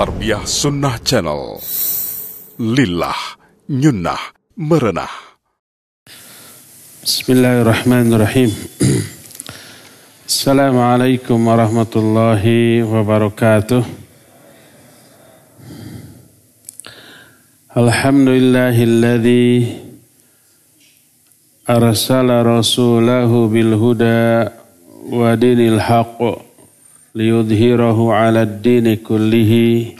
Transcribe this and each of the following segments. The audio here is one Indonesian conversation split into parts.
Tarbiyah Sunnah Channel. Lillah, nyunnah, merenah. Bismillahirrahmanirrahim. Assalamualaikum warahmatullahi wabarakatuh. Alhamdulillahilladzi arsala rasulahu bil huda wa dinil haqq liyudhhirahu 'ala ad-din kullihi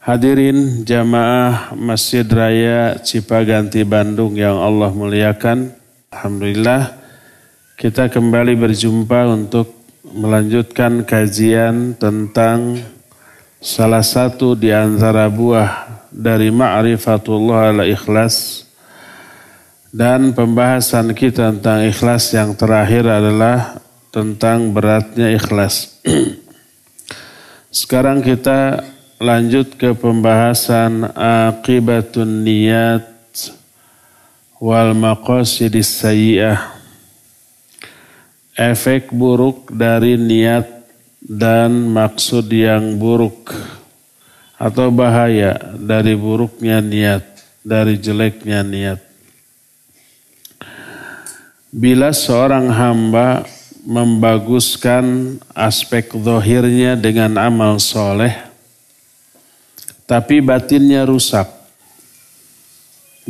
Hadirin jamaah Masjid Raya Cipaganti Bandung yang Allah muliakan. Alhamdulillah kita kembali berjumpa untuk melanjutkan kajian tentang salah satu di antara buah dari ma'rifatullah ala ikhlas dan pembahasan kita tentang ikhlas yang terakhir adalah tentang beratnya ikhlas. Sekarang kita lanjut ke pembahasan akibatun niyat wal maqasidis sayyi'ah. Efek buruk dari niat dan maksud yang buruk atau bahaya dari buruknya niat, dari jeleknya niat. Bila seorang hamba membaguskan aspek zahirnya dengan amal soleh, tapi batinnya rusak.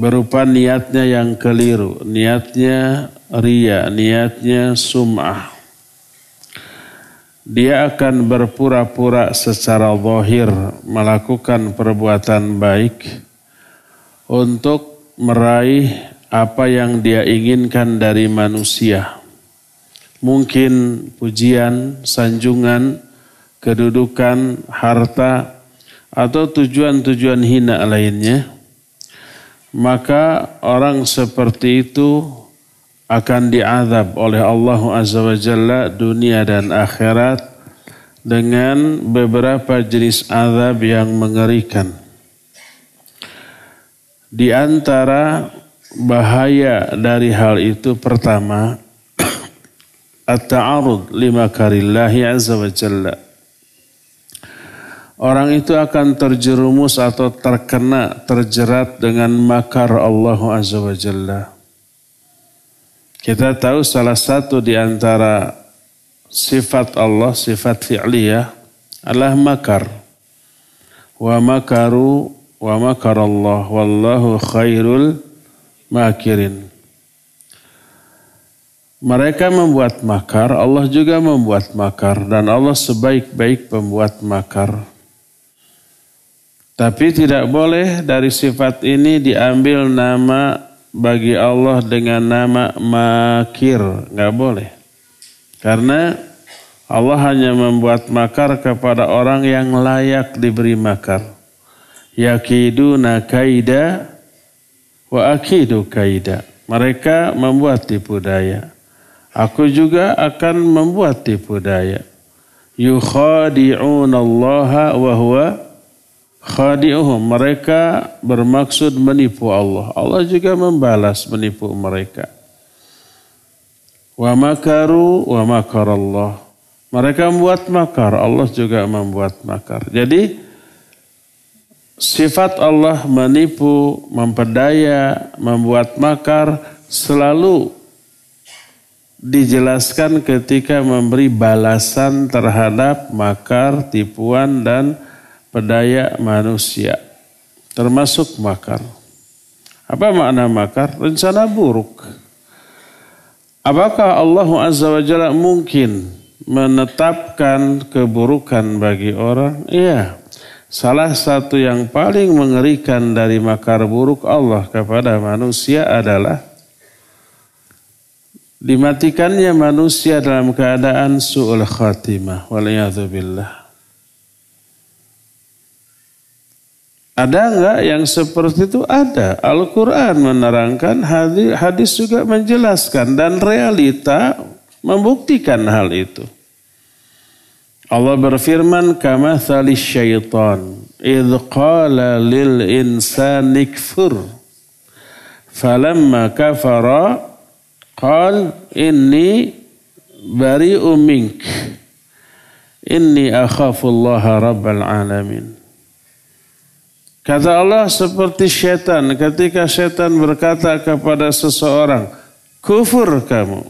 Berupa niatnya yang keliru, niatnya ria, niatnya sum'ah. Dia akan berpura-pura secara zahir melakukan perbuatan baik untuk meraih apa yang dia inginkan dari manusia. Mungkin pujian, sanjungan, kedudukan, harta, atau tujuan-tujuan hina lainnya, maka orang seperti itu akan diazab oleh Allah Azza wa Jalla dunia dan akhirat dengan beberapa jenis azab yang mengerikan. Di antara bahaya dari hal itu pertama at-ta'arud lima karillahi azza wa jalla orang itu akan terjerumus atau terkena, terjerat dengan makar Allah Azza wa Jalla. Kita tahu salah satu di antara sifat Allah, sifat fi'liyah adalah makar. Wa makaru wa makar Allah wallahu khairul makirin. Mereka membuat makar, Allah juga membuat makar dan Allah sebaik-baik pembuat makar. Tapi tidak boleh dari sifat ini diambil nama bagi Allah dengan nama makir. Nggak boleh. Karena Allah hanya membuat makar kepada orang yang layak diberi makar. Yakiduna kaida wa akidu kaida. Mereka membuat tipu daya. Aku juga akan membuat tipu daya. Yukhadi'un Allah wa huwa khadi'uhum mereka bermaksud menipu Allah. Allah juga membalas menipu mereka. Wa makaru wa makarallah. Mereka membuat makar Allah juga membuat makar. Jadi sifat Allah menipu memperdaya membuat makar selalu dijelaskan ketika memberi balasan terhadap makar, tipuan dan pedaya manusia. Termasuk makar. Apa makna makar? Rencana buruk. Apakah Allah Azza wa Jalla mungkin menetapkan keburukan bagi orang? Iya. Salah satu yang paling mengerikan dari makar buruk Allah kepada manusia adalah dimatikannya manusia dalam keadaan su'ul khatimah. Waliyahzubillah. Ada enggak yang seperti itu? Ada. Al-Quran menerangkan, hadis juga menjelaskan. Dan realita membuktikan hal itu. Allah berfirman, Kama thali syaitan, idh qala lil insani kfur. Falamma kafara, qal inni bari'u mink. Inni akhafullaha rabbal alamin. Kata Allah seperti setan ketika setan berkata kepada seseorang, kufur kamu.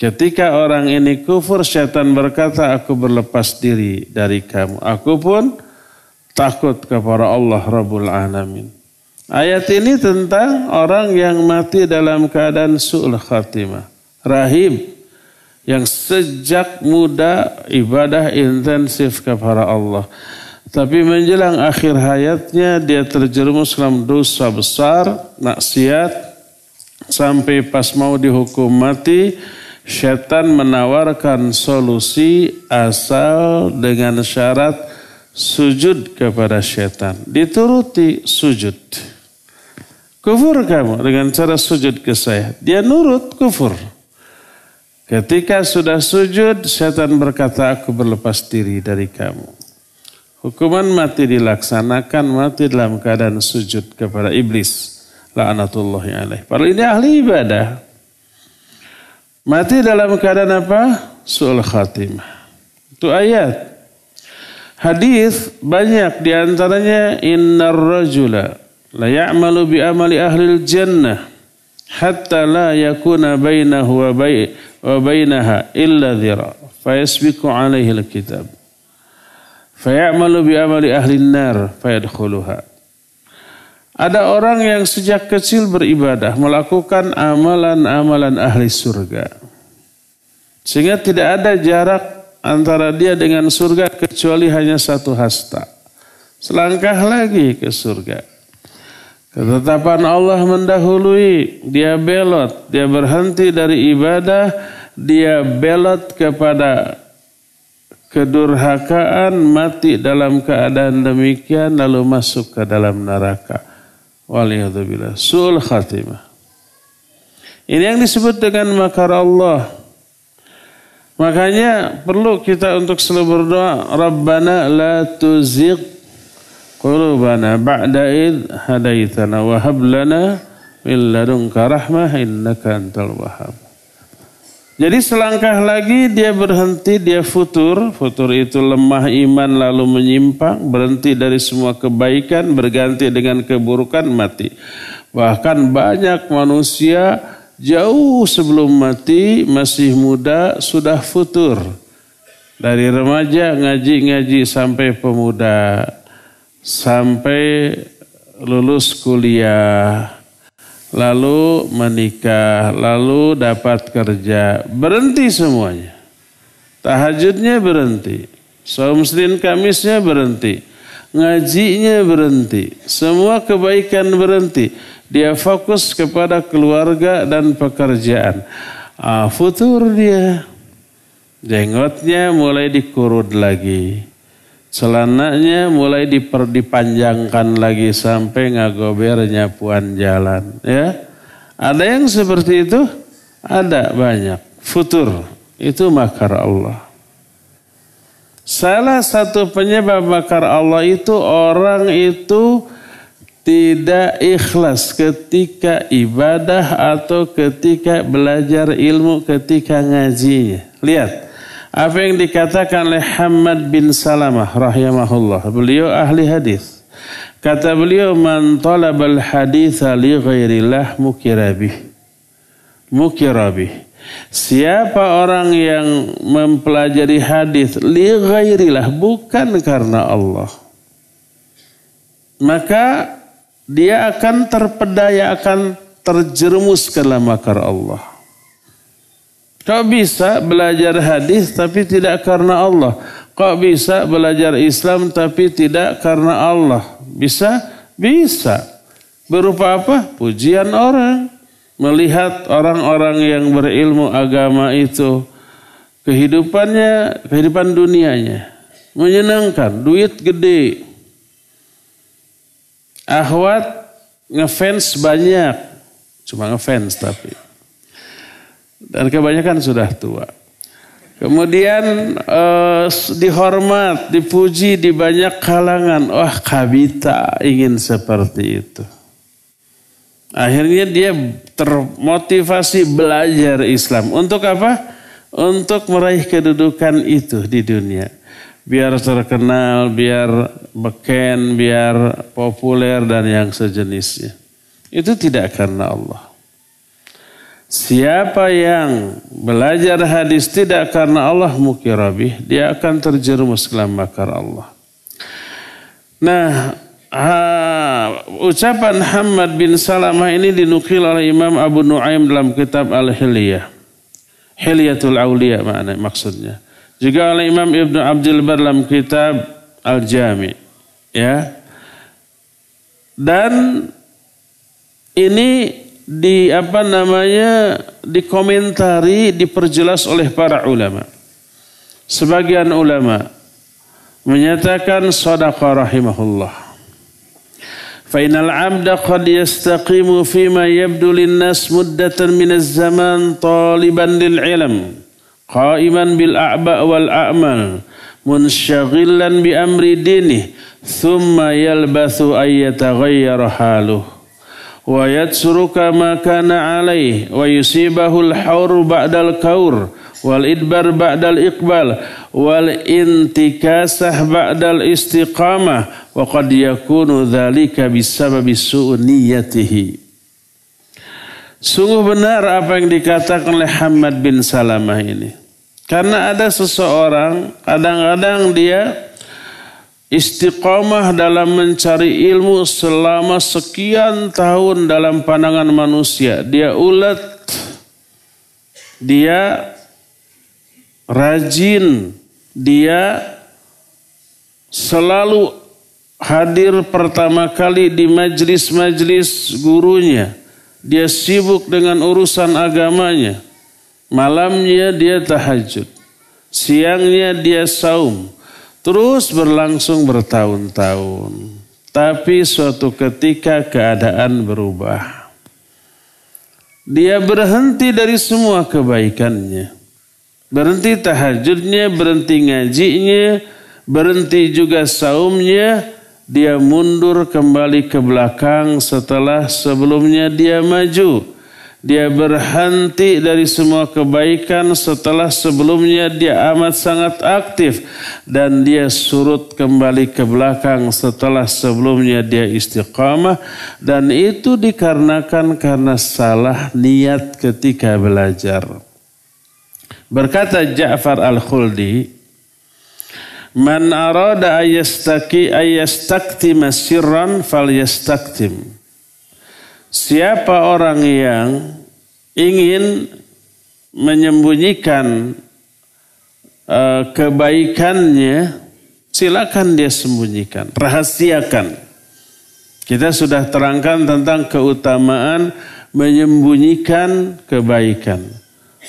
Ketika orang ini kufur, setan berkata, aku berlepas diri dari kamu. Aku pun takut kepada Allah Rabbul Alamin. Ayat ini tentang orang yang mati dalam keadaan su'ul khatimah. Rahim yang sejak muda ibadah intensif kepada Allah. Tapi menjelang akhir hayatnya dia terjerumus dalam dosa besar, maksiat, sampai pas mau dihukum mati, syaitan menawarkan solusi asal dengan syarat sujud kepada syaitan. Dituruti sujud. Kufur kamu dengan cara sujud ke saya. Dia nurut kufur. Ketika sudah sujud, syaitan berkata, aku berlepas diri dari kamu. Hukuman mati dilaksanakan mati dalam keadaan sujud kepada iblis. La'anatullahi alaih. Padahal ini ahli ibadah. Mati dalam keadaan apa? Su'ul khatimah. Itu ayat. Hadis banyak di antaranya innar rajula la ya'malu bi amali ahli jannah hatta la yakuna bainahu wa bainaha illa dhira fa yasbiqu alaihi al-kitab Fayamalu bi amali ahli nar fayadkhuluha. Ada orang yang sejak kecil beribadah melakukan amalan-amalan ahli surga. Sehingga tidak ada jarak antara dia dengan surga kecuali hanya satu hasta. Selangkah lagi ke surga. Ketetapan Allah mendahului, dia belot, dia berhenti dari ibadah, dia belot kepada kedurhakaan mati dalam keadaan demikian lalu masuk ke dalam neraka. Waliyahzubillah. Su'ul khatimah. Ini yang disebut dengan makar Allah. Makanya perlu kita untuk selalu berdoa. Rabbana la tuzigh qulubana ba'da id hadaitana wa hab lana min ladunka rahmah innaka antal wahhab. Jadi selangkah lagi dia berhenti, dia futur. Futur itu lemah iman lalu menyimpang, berhenti dari semua kebaikan, berganti dengan keburukan, mati. Bahkan banyak manusia jauh sebelum mati, masih muda, sudah futur. Dari remaja ngaji-ngaji sampai pemuda, sampai lulus kuliah, lalu menikah, lalu dapat kerja, berhenti semuanya. Tahajudnya berhenti, saum Senin Kamisnya berhenti, ngajinya berhenti, semua kebaikan berhenti. Dia fokus kepada keluarga dan pekerjaan. Ah, futur dia. Jenggotnya mulai dikurut lagi. Celananya mulai diper, dipanjangkan lagi sampai ngagobernya puan jalan. Ya, ada yang seperti itu, ada banyak. Futur itu makar Allah. Salah satu penyebab makar Allah itu orang itu tidak ikhlas ketika ibadah atau ketika belajar ilmu ketika ngajinya. Lihat, apa yang dikatakan oleh Hamad bin Salamah rahimahullah. Beliau ahli hadis. Kata beliau man talabal haditha li ghairillah mukirabih. Mukirabih. Siapa orang yang mempelajari hadis li ghairillah bukan karena Allah. Maka dia akan terpedaya akan terjerumus ke dalam makar Allah. Kau bisa belajar hadis tapi tidak karena Allah. Kau bisa belajar Islam tapi tidak karena Allah. Bisa? Bisa. Berupa apa? Pujian orang. Melihat orang-orang yang berilmu agama itu. Kehidupannya, kehidupan dunianya. Menyenangkan, duit gede. Ahwat ngefans banyak. Cuma ngefans tapi. Dan kebanyakan sudah tua. Kemudian uh, dihormat, dipuji di banyak kalangan. Wah kabita ingin seperti itu. Akhirnya dia termotivasi belajar Islam. Untuk apa? Untuk meraih kedudukan itu di dunia. Biar terkenal, biar beken, biar populer dan yang sejenisnya. Itu tidak karena Allah. Siapa yang belajar hadis tidak karena Allah mukirabih, dia akan terjerumus ke dalam makar Allah. Nah, ha, ucapan Muhammad bin Salamah ini dinukil oleh Imam Abu Nuaim dalam kitab Al-Hilyah. Hilyatul Aulia makna maksudnya. Juga oleh Imam Ibnu Abdul Bar dalam kitab Al-Jami. Ya. Dan ini di apa namanya dikomentari diperjelas oleh para ulama. Sebagian ulama menyatakan sadaqah rahimahullah. Fainal abda qad yastaqimu fima yabdu linnas muddatan min az-zaman taliban lil ilm qa'iman bil a'ba wal a'mal munshaghilan bi amri dinih thumma yalbathu ay yataghayyara haluhu ويتسرك ما كان عليه ويصيبه الحور بعد الكور والإدبر بعد الإقبال والانتكاسة بعد الاستقامة وقد يكون ذلك بسبب سوء نيته Sungguh benar apa yang dikatakan oleh Hamad bin Salamah ini. Karena ada seseorang, kadang-kadang dia istiqomah dalam mencari ilmu selama sekian tahun dalam pandangan manusia. Dia ulet, dia rajin, dia selalu hadir pertama kali di majlis-majlis gurunya. Dia sibuk dengan urusan agamanya. Malamnya dia tahajud. Siangnya dia saum Terus berlangsung bertahun-tahun. Tapi suatu ketika keadaan berubah. Dia berhenti dari semua kebaikannya. Berhenti tahajudnya, berhenti ngajinya, berhenti juga saumnya. Dia mundur kembali ke belakang setelah sebelumnya dia maju. Dia berhenti dari semua kebaikan setelah sebelumnya dia amat sangat aktif. Dan dia surut kembali ke belakang setelah sebelumnya dia istiqamah. Dan itu dikarenakan karena salah niat ketika belajar. Berkata Ja'far al-Khuldi, Man arada ayastaki ayastaktima sirran fal yastaktim. Siapa orang yang ingin menyembunyikan uh, kebaikannya, silakan dia sembunyikan, rahasiakan. Kita sudah terangkan tentang keutamaan menyembunyikan kebaikan.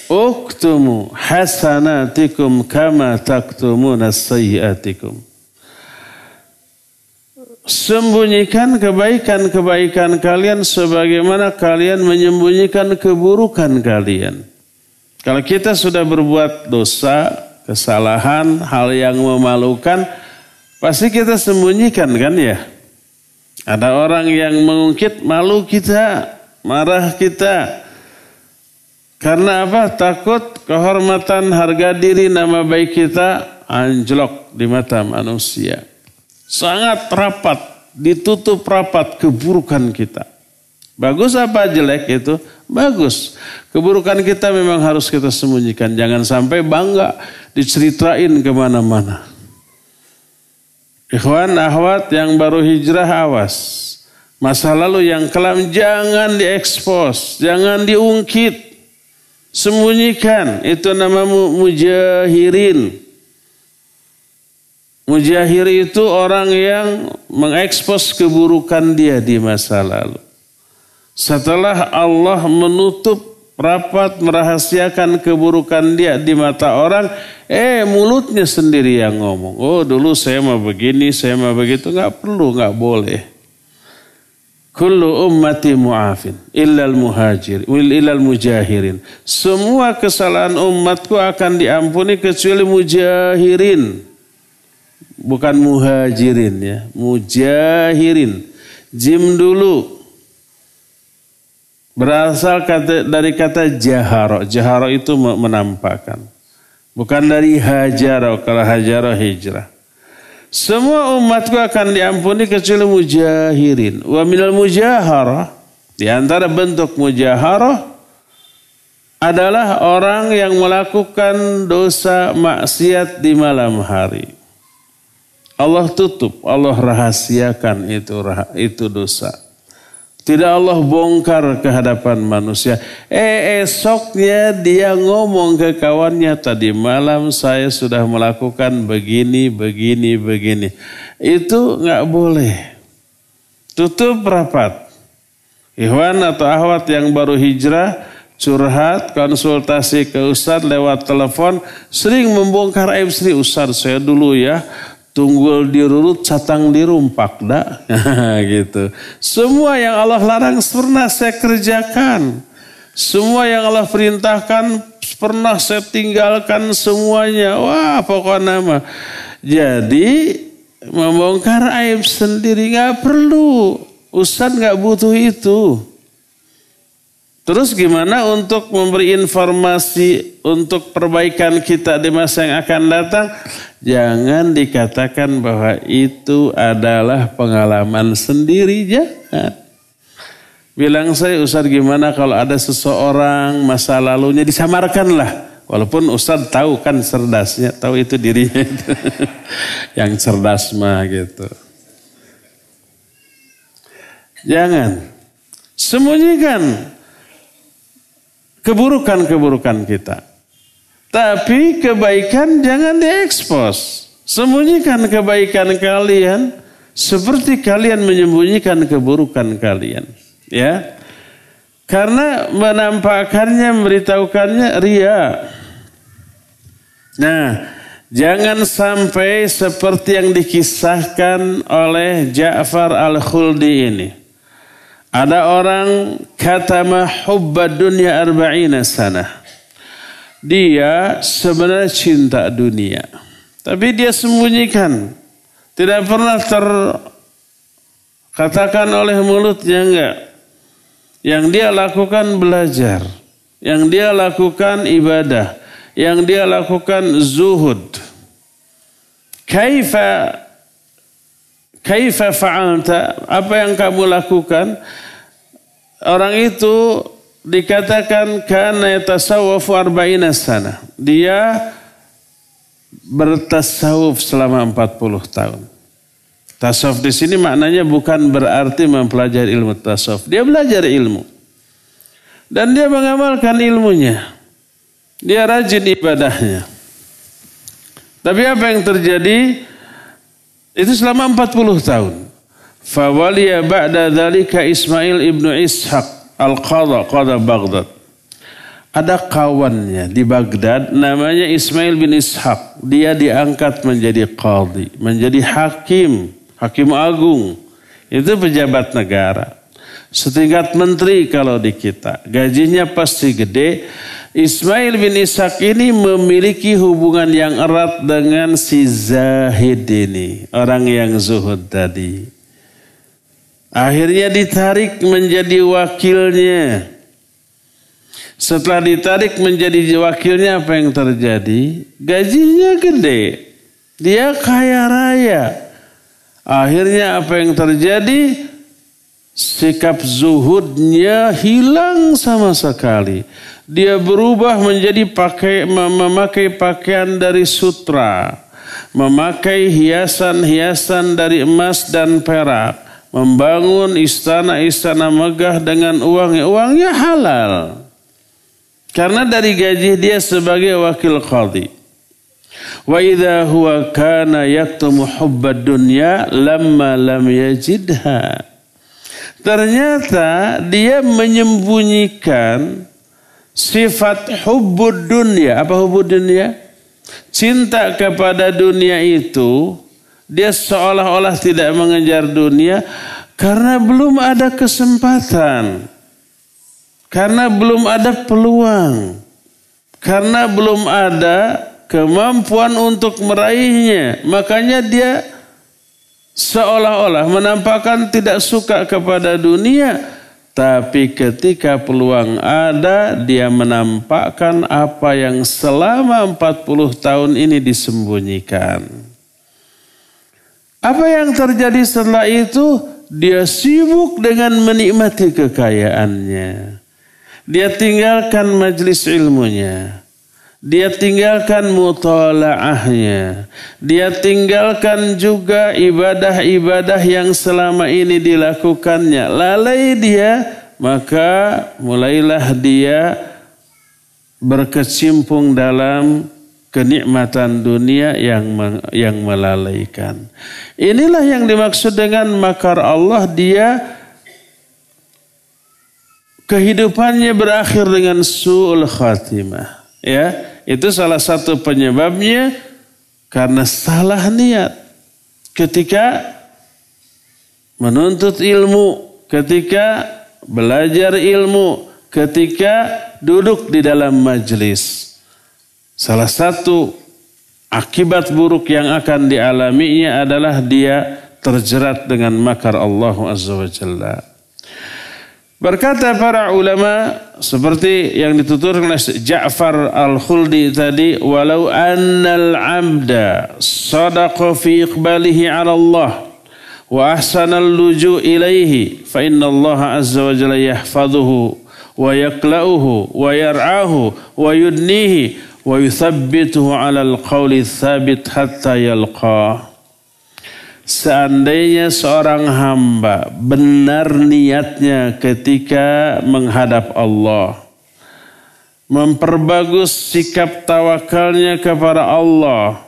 Uktumu hasanatikum kama taktumuna sayyiatikum sembunyikan kebaikan-kebaikan kalian sebagaimana kalian menyembunyikan keburukan kalian. Kalau kita sudah berbuat dosa, kesalahan, hal yang memalukan, pasti kita sembunyikan kan ya? Ada orang yang mengungkit malu kita, marah kita. Karena apa? Takut kehormatan harga diri nama baik kita anjlok di mata manusia. Sangat rapat, ditutup rapat keburukan kita. Bagus apa jelek itu? Bagus. Keburukan kita memang harus kita sembunyikan. Jangan sampai bangga diceritain ke mana-mana. Ikhwan, ahwat yang baru hijrah awas. Masa lalu yang kelam jangan diekspos, jangan diungkit. Sembunyikan, itu nama mujahirin. Mujahir itu orang yang mengekspos keburukan dia di masa lalu. Setelah Allah menutup rapat merahasiakan keburukan dia di mata orang, eh mulutnya sendiri yang ngomong. Oh dulu saya mau begini, saya mau begitu, nggak perlu, nggak boleh. Kullu ummati mu'afin illal muhajir illal mujahirin. Semua kesalahan umatku akan diampuni kecuali mujahirin. Bukan muhajirin ya, mujahirin. Jim dulu berasal kata, dari kata jaharo. Jaharo itu menampakkan. Bukan dari hajaro, kalau hajaro hijrah. Semua umatku akan diampuni kecuali mujahirin. Wa minal mujaharah. Di antara bentuk mujaharah adalah orang yang melakukan dosa maksiat di malam hari. Allah tutup, Allah rahasiakan itu itu dosa. Tidak Allah bongkar ke hadapan manusia. Eh esoknya dia ngomong ke kawannya tadi malam saya sudah melakukan begini, begini, begini. Itu nggak boleh. Tutup rapat. Ikhwan atau ahwat yang baru hijrah, curhat, konsultasi ke Ustadz lewat telepon, sering membongkar aib sri Ustadz saya dulu ya tunggul dirurut catang dirumpak dah. Gitu. Semua yang Allah larang pernah saya kerjakan. Semua yang Allah perintahkan pernah saya tinggalkan semuanya. Wah pokoknya nama. Jadi membongkar aib sendiri nggak perlu. Ustadz nggak butuh itu Terus gimana untuk memberi informasi untuk perbaikan kita di masa yang akan datang? Jangan dikatakan bahwa itu adalah pengalaman sendiri, jangan. Bilang saya Ustaz gimana kalau ada seseorang masa lalunya disamarkan lah. Walaupun Ustaz tahu kan cerdasnya, tahu itu dirinya itu. yang cerdas mah gitu. Jangan. Sembunyikan keburukan-keburukan kita. Tapi kebaikan jangan diekspos. Sembunyikan kebaikan kalian seperti kalian menyembunyikan keburukan kalian. Ya. Karena menampakkannya, memberitahukannya ria. Nah, jangan sampai seperti yang dikisahkan oleh Ja'far al-Khuldi ini. Ada orang kata hubba dunia arba'ina sana. Dia sebenarnya cinta dunia. Tapi dia sembunyikan. Tidak pernah terkatakan oleh mulutnya enggak. Yang dia lakukan belajar. Yang dia lakukan ibadah. Yang dia lakukan zuhud. Kaifa Kaifa fa'alta? Apa yang kamu lakukan? Orang itu dikatakan karena yatasawwafu arba'ina sana. Dia bertasawuf selama 40 tahun. Tasawuf di sini maknanya bukan berarti mempelajari ilmu tasawuf. Dia belajar ilmu. Dan dia mengamalkan ilmunya. Dia rajin ibadahnya. Tapi apa yang terjadi? Itu selama 40 tahun. Fawaliya ba'da dhalika Ismail ibnu Ishaq al-Qadha, Qadha Baghdad. Ada kawannya di Baghdad namanya Ismail bin Ishaq. Dia diangkat menjadi qadhi, menjadi hakim, hakim agung. Itu pejabat negara. Setingkat menteri kalau di kita. Gajinya pasti gede Ismail bin Ishak ini memiliki hubungan yang erat dengan si Zahid ini. Orang yang zuhud tadi. Akhirnya ditarik menjadi wakilnya. Setelah ditarik menjadi wakilnya apa yang terjadi? Gajinya gede. Dia kaya raya. Akhirnya apa yang terjadi? Sikap zuhudnya hilang sama sekali dia berubah menjadi pakai memakai pakaian dari sutra, memakai hiasan-hiasan dari emas dan perak, membangun istana-istana megah dengan uang-uangnya halal. Karena dari gaji dia sebagai wakil qadhi. Wa idza huwa kana yaktumu hubbad dunya lamma lam yajidha. Ternyata dia menyembunyikan sifat hubbud dunia. Apa hubbud dunia? Cinta kepada dunia itu dia seolah-olah tidak mengejar dunia Karena belum ada kesempatan. Karena belum ada peluang. Karena belum ada kemampuan untuk meraihnya. Makanya dia seolah-olah menampakkan tidak suka kepada dunia. Tapi ketika peluang ada, dia menampakkan apa yang selama 40 tahun ini disembunyikan. Apa yang terjadi setelah itu? Dia sibuk dengan menikmati kekayaannya. Dia tinggalkan majlis ilmunya. Dia tinggalkan mutalaahnya. Dia tinggalkan juga ibadah-ibadah yang selama ini dilakukannya. Lalai dia, maka mulailah dia berkecimpung dalam kenikmatan dunia yang yang melalaikan. Inilah yang dimaksud dengan makar Allah dia kehidupannya berakhir dengan su'ul khatimah. Ya, itu salah satu penyebabnya karena salah niat. Ketika menuntut ilmu, ketika belajar ilmu, ketika duduk di dalam majlis. Salah satu akibat buruk yang akan dialaminya adalah dia terjerat dengan makar Allah Azza wa Jalla. Berkata para ulama seperti yang dituturkan oleh Ja'far Al-Khuldi tadi, walau annal 'abda sadaqa fi iqbalihi 'ala Allah wa ahsana al-luju' ilaihi fa inna Allah azza wa jalla yahfazuhu wa yakla'uhu wa yar'ahu wa yudnihi wa yuthabbituhu 'ala al-qawli thabit hatta yalqah Seandainya seorang hamba benar niatnya ketika menghadap Allah, memperbagus sikap tawakalnya kepada Allah,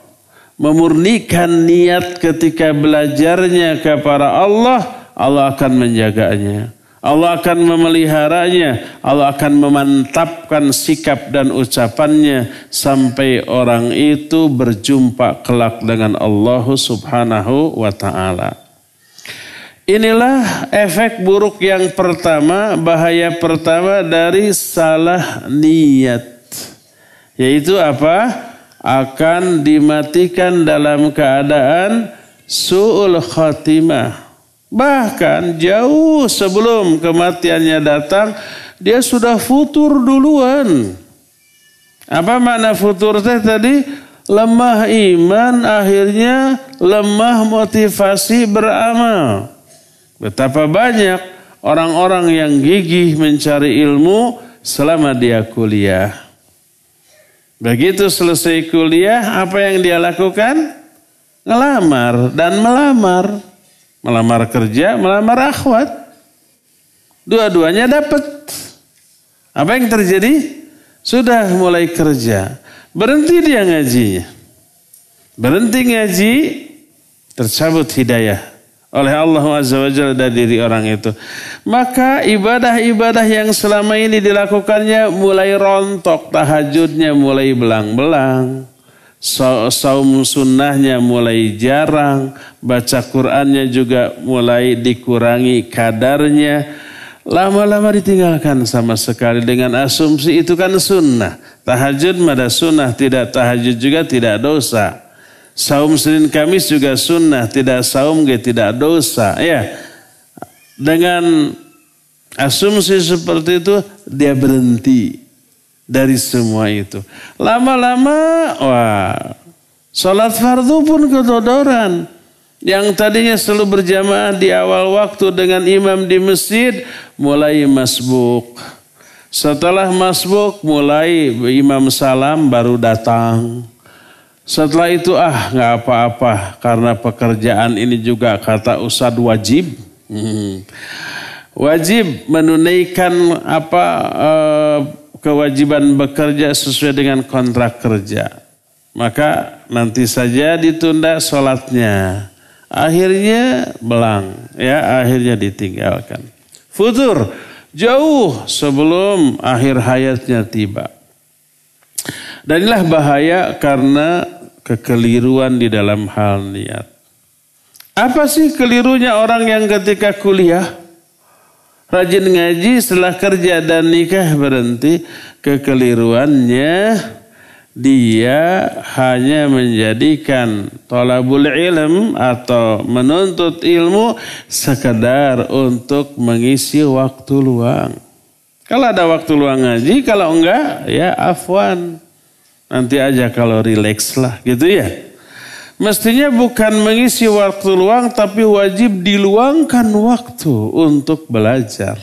memurnikan niat ketika belajarnya kepada Allah, Allah akan menjaganya. Allah akan memeliharanya, Allah akan memantapkan sikap dan ucapannya sampai orang itu berjumpa kelak dengan Allah Subhanahu wa taala. Inilah efek buruk yang pertama, bahaya pertama dari salah niat. Yaitu apa? Akan dimatikan dalam keadaan su'ul khatimah Bahkan jauh sebelum kematiannya datang, dia sudah futur duluan. Apa makna futur teh tadi? Lemah iman akhirnya lemah motivasi beramal. Betapa banyak orang-orang yang gigih mencari ilmu selama dia kuliah. Begitu selesai kuliah, apa yang dia lakukan? Ngelamar dan melamar. Melamar kerja, melamar akhwat. Dua-duanya dapat. Apa yang terjadi? Sudah mulai kerja. Berhenti dia ngajinya. Berhenti ngaji, tercabut hidayah oleh Allah Azza wa Jalla dari diri orang itu. Maka ibadah-ibadah yang selama ini dilakukannya mulai rontok, tahajudnya mulai belang-belang saum sunnahnya mulai jarang, baca Qur'annya juga mulai dikurangi kadarnya. Lama-lama ditinggalkan sama sekali dengan asumsi itu kan sunnah. Tahajud pada sunnah, tidak tahajud juga tidak dosa. Saum Senin Kamis juga sunnah, tidak saum juga tidak dosa. Ya, dengan asumsi seperti itu dia berhenti dari semua itu. Lama-lama, wah, sholat fardu pun kedodoran. Yang tadinya selalu berjamaah di awal waktu dengan imam di masjid, mulai masbuk. Setelah masbuk, mulai imam salam baru datang. Setelah itu ah nggak apa-apa karena pekerjaan ini juga kata Ustadz wajib. Hmm. Wajib menunaikan apa uh, kewajiban bekerja sesuai dengan kontrak kerja. Maka nanti saja ditunda sholatnya. Akhirnya belang, ya akhirnya ditinggalkan. Futur jauh sebelum akhir hayatnya tiba. Dan inilah bahaya karena kekeliruan di dalam hal niat. Apa sih kelirunya orang yang ketika kuliah rajin ngaji setelah kerja dan nikah berhenti kekeliruannya dia hanya menjadikan tolabul ilm atau menuntut ilmu sekedar untuk mengisi waktu luang. Kalau ada waktu luang ngaji, kalau enggak ya afwan. Nanti aja kalau rileks lah gitu ya. Mestinya bukan mengisi waktu luang tapi wajib diluangkan waktu untuk belajar.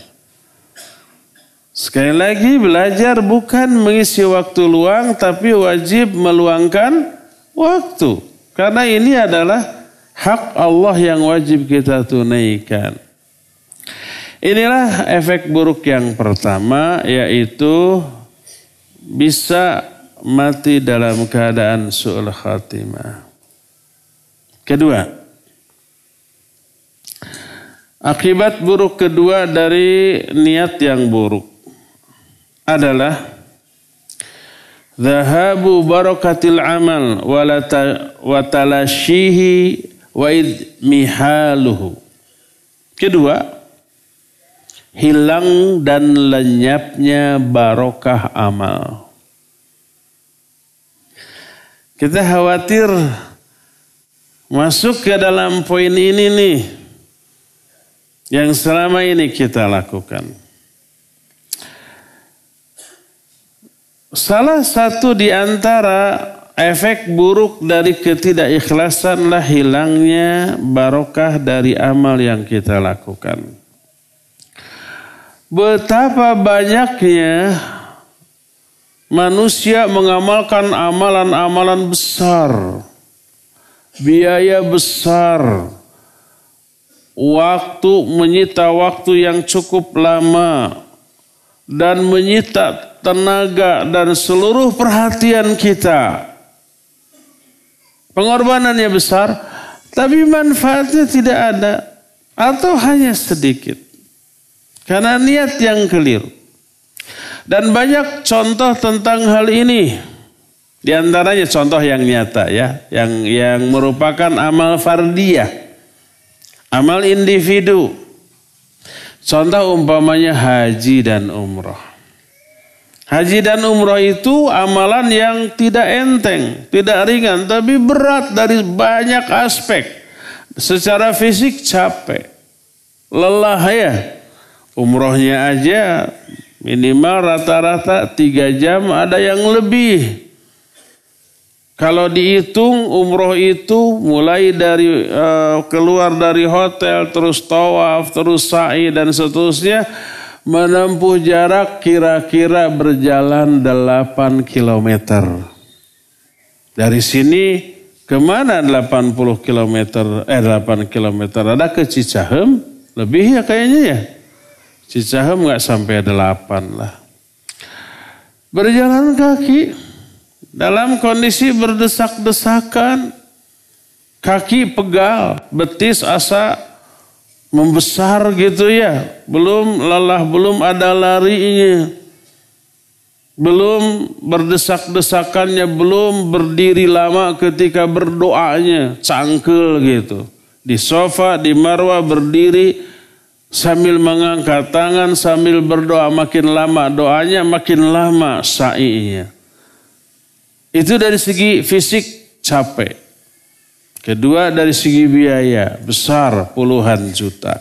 Sekali lagi belajar bukan mengisi waktu luang tapi wajib meluangkan waktu. Karena ini adalah hak Allah yang wajib kita tunaikan. Inilah efek buruk yang pertama yaitu bisa mati dalam keadaan su'ul khatimah. Kedua, akibat buruk kedua dari niat yang buruk adalah zahabu barakatil amal wa talashihi wa mihaluhu. Kedua, hilang dan lenyapnya barokah amal. Kita khawatir Masuk ke dalam poin ini nih yang selama ini kita lakukan. Salah satu di antara efek buruk dari ketidakikhlasanlah hilangnya barokah dari amal yang kita lakukan. Betapa banyaknya manusia mengamalkan amalan-amalan besar biaya besar, waktu menyita waktu yang cukup lama, dan menyita tenaga dan seluruh perhatian kita. Pengorbanannya besar, tapi manfaatnya tidak ada atau hanya sedikit. Karena niat yang keliru. Dan banyak contoh tentang hal ini. Di antaranya contoh yang nyata ya, yang yang merupakan amal fardiyah. Amal individu. Contoh umpamanya haji dan umroh. Haji dan umroh itu amalan yang tidak enteng, tidak ringan, tapi berat dari banyak aspek. Secara fisik capek, lelah ya. Umrohnya aja minimal rata-rata tiga jam, ada yang lebih. Kalau dihitung umroh itu mulai dari uh, keluar dari hotel, terus tawaf, terus sa'i dan seterusnya menempuh jarak kira-kira berjalan 8 km. Dari sini ke mana 80 km, eh 8 km, ada ke Cicahem, lebih ya kayaknya ya. Cicahem nggak sampai 8 lah. Berjalan kaki, dalam kondisi berdesak-desakan, kaki pegal, betis asa membesar gitu ya. Belum lelah, belum ada larinya. Belum berdesak-desakannya, belum berdiri lama ketika berdoanya, cangkel gitu. Di sofa, di marwah berdiri sambil mengangkat tangan, sambil berdoa makin lama doanya, makin lama sa'inya. Itu dari segi fisik capek. Kedua dari segi biaya besar puluhan juta.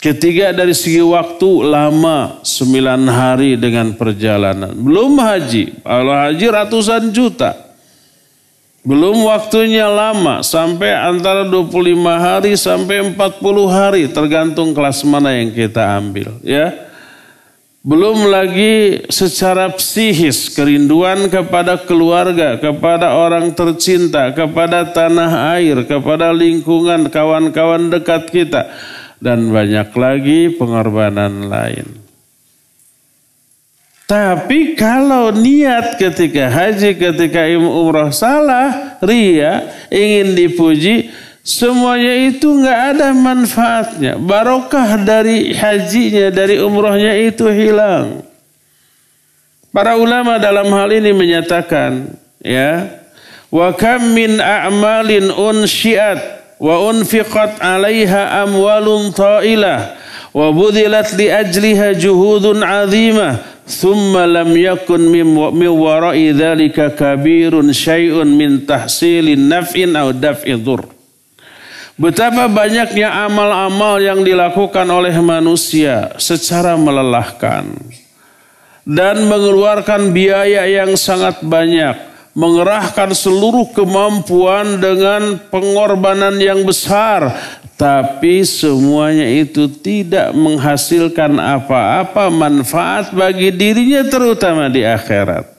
Ketiga dari segi waktu lama sembilan hari dengan perjalanan. Belum haji. Kalau haji ratusan juta. Belum waktunya lama sampai antara 25 hari sampai 40 hari tergantung kelas mana yang kita ambil ya. Belum lagi secara psikis kerinduan kepada keluarga, kepada orang tercinta, kepada tanah air, kepada lingkungan kawan-kawan dekat kita. Dan banyak lagi pengorbanan lain. Tapi kalau niat ketika haji, ketika umrah salah, ria, ingin dipuji, Semuanya itu nggak ada manfaatnya. Barokah dari hajinya, dari umrohnya itu hilang. Para ulama dalam hal ini menyatakan, ya, wa kam min a'malin unsyiat wa unfiqat 'alaiha amwalun ta'ilah wa budhilat li ajliha juhudun 'azimah thumma lam yakun min wara'i dhalika kabirun syai'un min tahsilin naf'in aw daf'i dhur Betapa banyaknya amal-amal yang dilakukan oleh manusia secara melelahkan dan mengeluarkan biaya yang sangat banyak, mengerahkan seluruh kemampuan dengan pengorbanan yang besar, tapi semuanya itu tidak menghasilkan apa-apa manfaat bagi dirinya terutama di akhirat.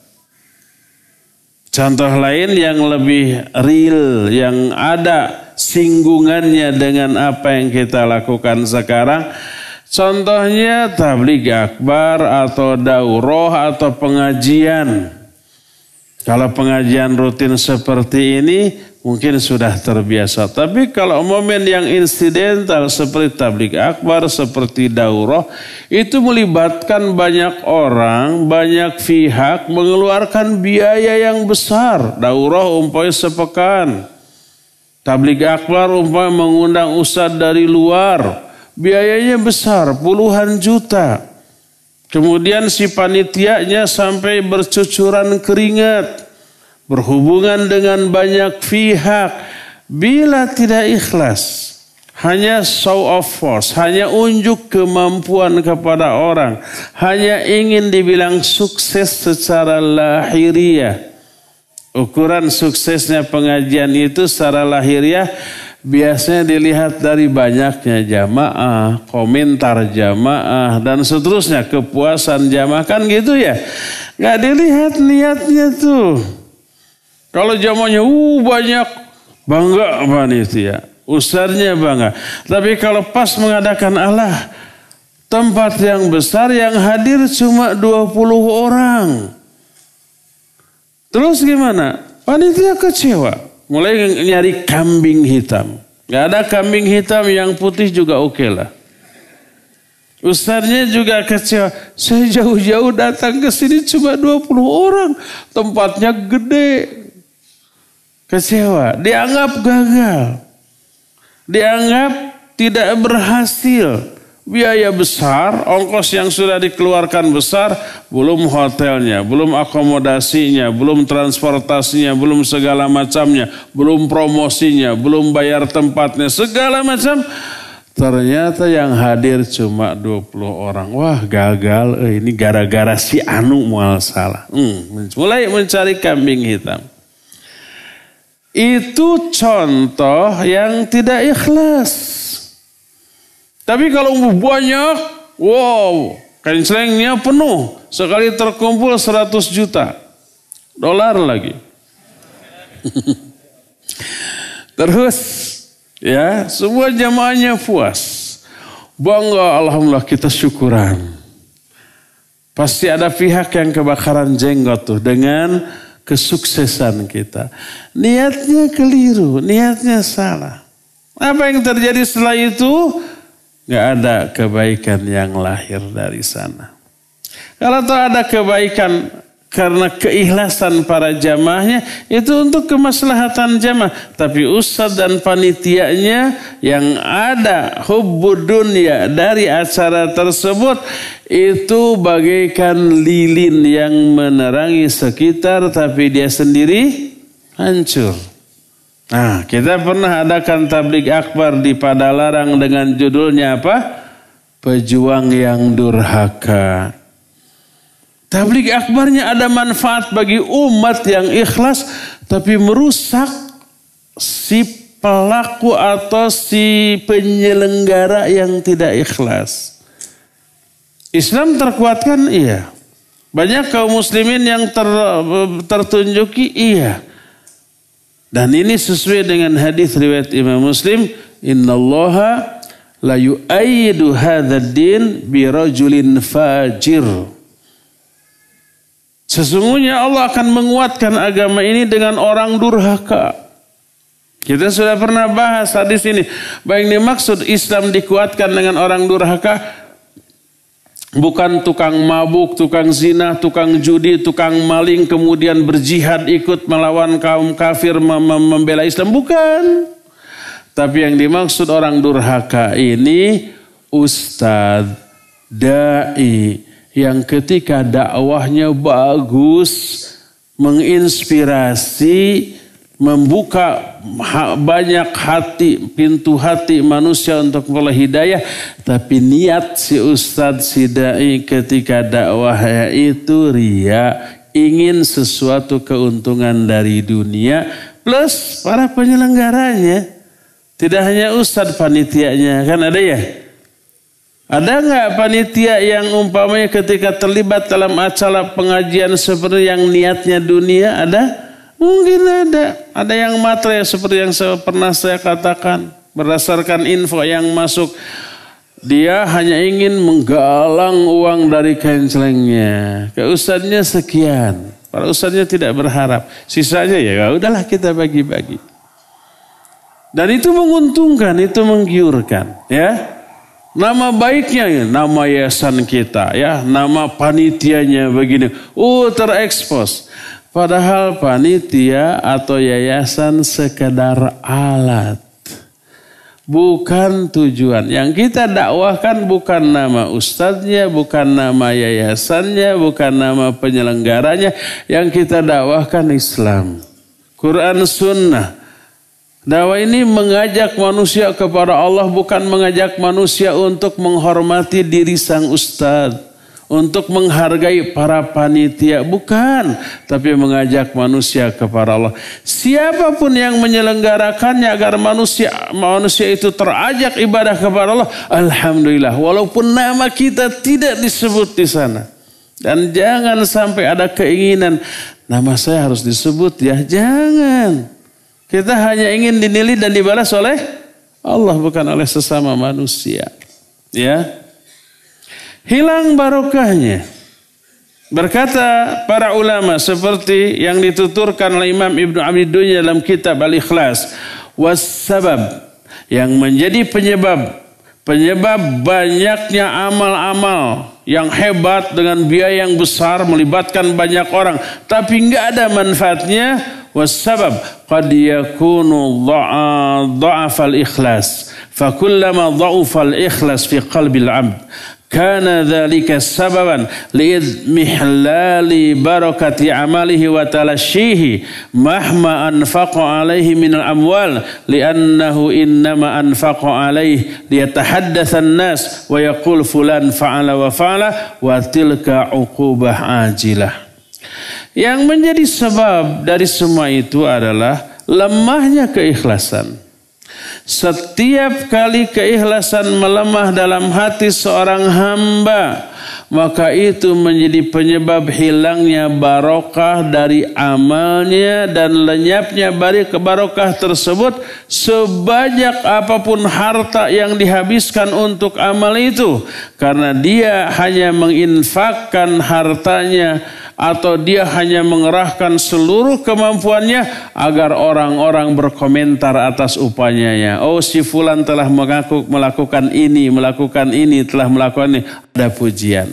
Contoh lain yang lebih real, yang ada singgungannya dengan apa yang kita lakukan sekarang. Contohnya tabligh akbar atau daurah atau pengajian. Kalau pengajian rutin seperti ini mungkin sudah terbiasa. Tapi kalau momen yang insidental seperti tablik akbar, seperti daurah, itu melibatkan banyak orang, banyak pihak mengeluarkan biaya yang besar. Daurah umpamanya sepekan. Tablik akbar umpamanya mengundang ustadz dari luar. Biayanya besar, puluhan juta. Kemudian si panitianya sampai bercucuran keringat berhubungan dengan banyak pihak bila tidak ikhlas hanya show of force, hanya unjuk kemampuan kepada orang, hanya ingin dibilang sukses secara lahiriah. Ukuran suksesnya pengajian itu secara lahiriah biasanya dilihat dari banyaknya jamaah, komentar jamaah, dan seterusnya kepuasan jamaah kan gitu ya. Gak dilihat niatnya tuh. Kalau zamannya uh banyak bangga panitia. Ustaznya bangga. Tapi kalau pas mengadakan Allah tempat yang besar yang hadir cuma 20 orang. Terus gimana? Panitia kecewa. Mulai nyari kambing hitam. Gak ada kambing hitam yang putih juga oke okay lah. Ustaznya juga kecewa. Saya jauh-jauh datang ke sini cuma 20 orang. Tempatnya gede kecewa, dianggap gagal, dianggap tidak berhasil. Biaya besar, ongkos yang sudah dikeluarkan besar, belum hotelnya, belum akomodasinya, belum transportasinya, belum segala macamnya, belum promosinya, belum bayar tempatnya, segala macam. Ternyata yang hadir cuma 20 orang. Wah gagal, eh, ini gara-gara si Anu mual salah. Hmm, mulai mencari kambing hitam. Itu contoh yang tidak ikhlas. Tapi kalau banyak, wow, kain selengnya penuh. Sekali terkumpul 100 juta. Dolar lagi. Terus, ya, semua jamaahnya puas. Bangga, Alhamdulillah kita syukuran. Pasti ada pihak yang kebakaran jenggot tuh dengan kesuksesan kita. Niatnya keliru, niatnya salah. Apa yang terjadi setelah itu? Gak ada kebaikan yang lahir dari sana. Kalau tak ada kebaikan karena keikhlasan para jamaahnya itu untuk kemaslahatan jamaah tapi ustadz dan panitianya yang ada hubbud dunia dari acara tersebut itu bagaikan lilin yang menerangi sekitar tapi dia sendiri hancur nah kita pernah adakan tablik akbar di Padalarang dengan judulnya apa pejuang yang durhaka Tablik akbarnya ada manfaat bagi umat yang ikhlas tapi merusak si pelaku atau si penyelenggara yang tidak ikhlas. Islam terkuatkan iya. Banyak kaum muslimin yang ter, tertunjuki iya. Dan ini sesuai dengan hadis riwayat Imam Muslim, "Innallaha la yu'ayyidu hadzal din bi rajulin fajir." Sesungguhnya Allah akan menguatkan agama ini dengan orang durhaka. Kita sudah pernah bahas hadis ini. Baik dimaksud Islam dikuatkan dengan orang durhaka. Bukan tukang mabuk, tukang zina, tukang judi, tukang maling, kemudian berjihad ikut melawan kaum kafir membela Islam. Bukan. Tapi yang dimaksud orang durhaka ini ustadz, dai yang ketika dakwahnya bagus, menginspirasi, membuka banyak hati, pintu hati manusia untuk mulai hidayah. Tapi niat si Ustadz si Da'i ketika dakwahnya itu ria, ingin sesuatu keuntungan dari dunia, plus para penyelenggaranya. Tidak hanya Ustadz panitianya, kan ada ya? Ada nggak panitia yang umpamanya ketika terlibat dalam acara pengajian seperti yang niatnya dunia? Ada? Mungkin ada. Ada yang matre seperti yang pernah saya katakan. Berdasarkan info yang masuk. Dia hanya ingin menggalang uang dari kencelengnya. Ke ustadznya sekian. Para ustadznya tidak berharap. Sisanya ya, ya udahlah kita bagi-bagi. Dan itu menguntungkan, itu menggiurkan. Ya, Nama baiknya ya, nama yayasan kita ya, nama panitianya begini. Oh terekspos. Padahal panitia atau yayasan sekedar alat. Bukan tujuan. Yang kita dakwahkan bukan nama ustadznya, bukan nama yayasannya, bukan nama penyelenggaranya. Yang kita dakwahkan Islam. Quran Sunnah. Dakwah ini mengajak manusia kepada Allah bukan mengajak manusia untuk menghormati diri sang ustadz untuk menghargai para panitia. Bukan tapi mengajak manusia kepada Allah. Siapa pun yang menyelenggarakannya agar manusia manusia itu terajak ibadah kepada Allah alhamdulillah. Walaupun nama kita tidak disebut di sana. Dan jangan sampai ada keinginan nama saya harus disebut ya. Jangan. Kita hanya ingin dinilai dan dibalas oleh Allah bukan oleh sesama manusia. Ya hilang barokahnya. Berkata para ulama seperti yang dituturkan oleh Imam Ibnu Abi Dunya dalam kitab Al-Ikhlas, wasabab yang menjadi penyebab penyebab banyaknya amal-amal yang hebat dengan biaya yang besar melibatkan banyak orang tapi enggak ada manfaatnya wasabab qad yakunu dha'af al-ikhlas fakullama dha'afa al-ikhlas fi kana dzalika sababan liidmihlali barakati amalihi wa talashihi mahma anfaqo alaihi min al-amwal liannahu innama anfaqo alaihi liyatahaddatsa an-nas wa yaqul fulan fa'ala wa fa'ala wa tilka uqubah ajilah. Yang menjadi sebab dari semua itu adalah lemahnya keikhlasan. Setiap kali keikhlasan melemah dalam hati seorang hamba, maka itu menjadi penyebab hilangnya barokah dari amalnya dan lenyapnya bari kebarokah tersebut sebanyak apa pun harta yang dihabiskan untuk amal itu karena dia hanya menginfakkan hartanya atau dia hanya mengerahkan seluruh kemampuannya agar orang-orang berkomentar atas upayanya. Oh si fulan telah mengaku, melakukan ini, melakukan ini, telah melakukan ini. Ada pujian.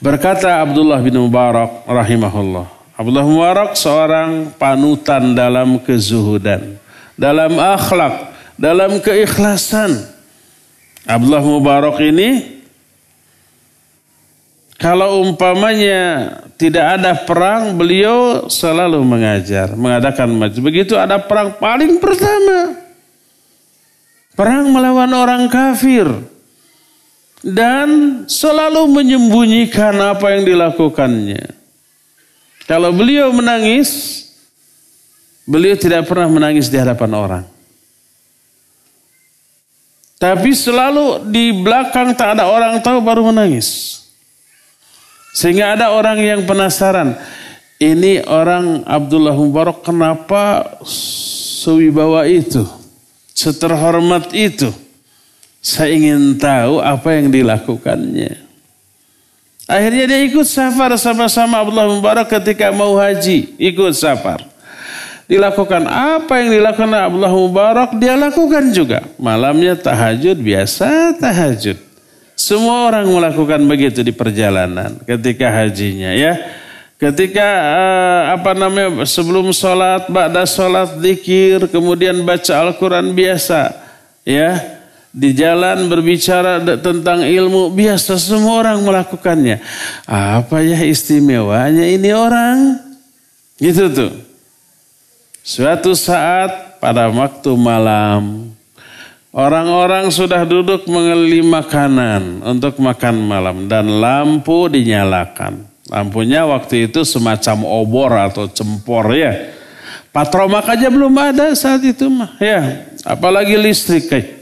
Berkata Abdullah bin Mubarak rahimahullah. Abdullah bin Mubarak seorang panutan dalam kezuhudan. Dalam akhlak, dalam keikhlasan. Abdullah Mubarak ini kalau umpamanya tidak ada perang, beliau selalu mengajar, mengadakan majelis. Begitu ada perang paling pertama. Perang melawan orang kafir. Dan selalu menyembunyikan apa yang dilakukannya. Kalau beliau menangis, beliau tidak pernah menangis di hadapan orang. Tapi selalu di belakang tak ada orang tahu baru menangis. Sehingga ada orang yang penasaran. Ini orang Abdullah Mubarak kenapa sewibawa itu? Seterhormat itu? Saya ingin tahu apa yang dilakukannya. Akhirnya dia ikut safar sama-sama Abdullah Mubarak ketika mau haji. Ikut safar. Dilakukan apa yang dilakukan Abdullah Mubarak dia lakukan juga. Malamnya tahajud biasa tahajud. Semua orang melakukan begitu di perjalanan ketika hajinya ya. Ketika uh, apa namanya sebelum sholat, ba'da sholat, zikir, kemudian baca Al-Quran biasa, ya di jalan berbicara tentang ilmu biasa semua orang melakukannya. Apa ya istimewanya ini orang? Gitu tuh. Suatu saat pada waktu malam Orang-orang sudah duduk mengelilingi makanan untuk makan malam dan lampu dinyalakan. Lampunya waktu itu semacam obor atau cempor ya. Patromak aja belum ada saat itu mah ya. Apalagi listrik kayak,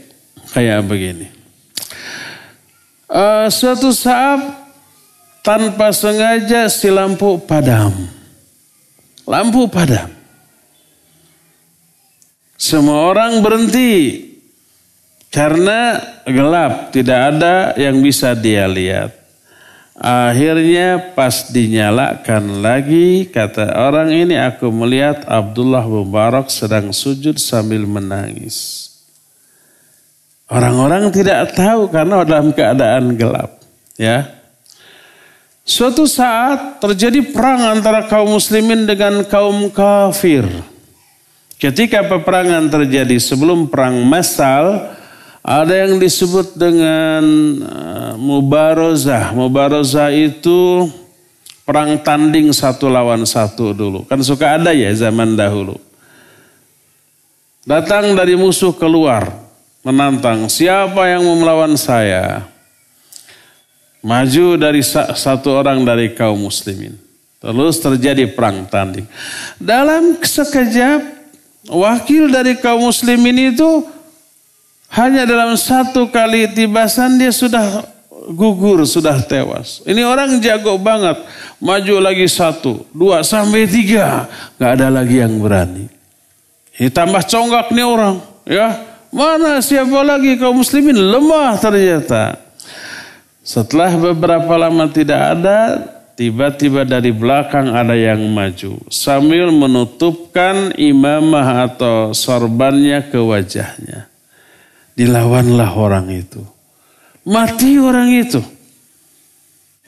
kayak begini. Uh, suatu saat tanpa sengaja si lampu padam. Lampu padam. Semua orang berhenti karena gelap, tidak ada yang bisa dia lihat. Akhirnya pas dinyalakan lagi kata orang ini aku melihat Abdullah Mubarak sedang sujud sambil menangis. Orang-orang tidak tahu karena dalam keadaan gelap. Ya, Suatu saat terjadi perang antara kaum muslimin dengan kaum kafir. Ketika peperangan terjadi sebelum perang masal, ada yang disebut dengan uh, mubarozah. Mubarozah itu perang tanding satu lawan satu dulu. Kan suka ada ya zaman dahulu. Datang dari musuh keluar menantang siapa yang mau melawan saya. Maju dari satu orang dari kaum muslimin. Terus terjadi perang tanding. Dalam sekejap wakil dari kaum muslimin itu hanya dalam satu kali tibasan dia sudah gugur, sudah tewas. Ini orang jago banget. Maju lagi satu, dua sampai tiga. Gak ada lagi yang berani. Ini tambah conggak nih orang. Ya, mana siapa lagi kaum muslimin lemah ternyata. Setelah beberapa lama tidak ada, tiba-tiba dari belakang ada yang maju. Sambil menutupkan imamah atau sorbannya ke wajahnya. Dilawanlah orang itu. Mati orang itu.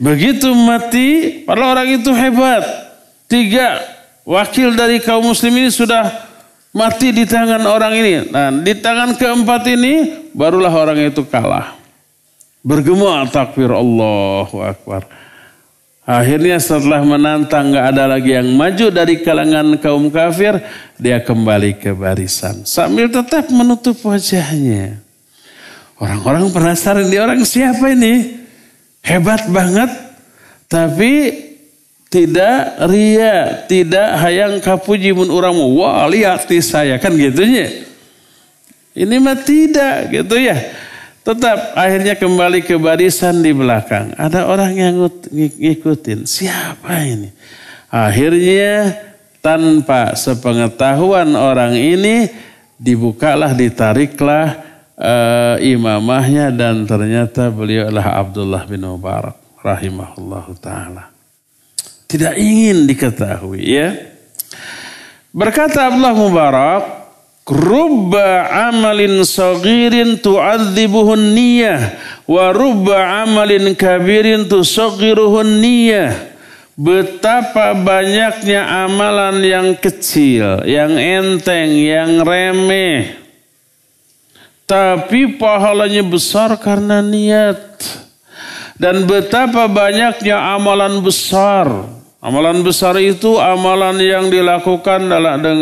Begitu mati, padahal orang itu hebat. Tiga wakil dari kaum muslim ini sudah mati di tangan orang ini. Nah, di tangan keempat ini barulah orang itu kalah. Bergema takbir Allahu Akbar. Akhirnya setelah menantang nggak ada lagi yang maju dari kalangan kaum kafir, dia kembali ke barisan sambil tetap menutup wajahnya. Orang-orang penasaran dia orang siapa ini? Hebat banget. Tapi tidak ria, tidak hayang kapuji mun orang wah lihat di saya kan gitunya. Ini mah tidak gitu ya. Tetap akhirnya kembali ke barisan di belakang. Ada orang yang ngikutin. Siapa ini? Akhirnya tanpa sepengetahuan orang ini dibukalah, ditariklah uh, imamahnya dan ternyata beliau adalah Abdullah bin Mubarak rahimahullah taala. Tidak ingin diketahui ya. Berkata Abdullah Mubarak, Rubba amalin sagirin tu'adzibuhun niyah wa rubba amalin kabirin tusagiruhun niyah. Betapa banyaknya amalan yang kecil, yang enteng, yang remeh, tapi pahalanya besar karena niat. Dan betapa banyaknya amalan besar. Amalan besar itu amalan yang dilakukan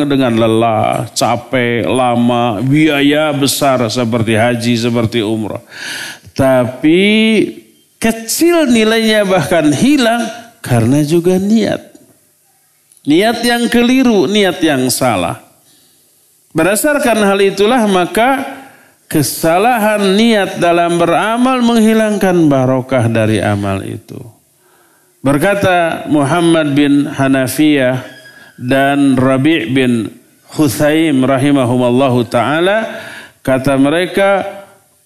dengan lelah, capek, lama, biaya besar seperti haji, seperti umrah. Tapi kecil nilainya bahkan hilang karena juga niat. Niat yang keliru, niat yang salah. Berdasarkan hal itulah maka kesalahan niat dalam beramal menghilangkan barokah dari amal itu. Berkata Muhammad bin Hanafiyah dan Rabi' bin Huthaim rahimahumallahu taala kata mereka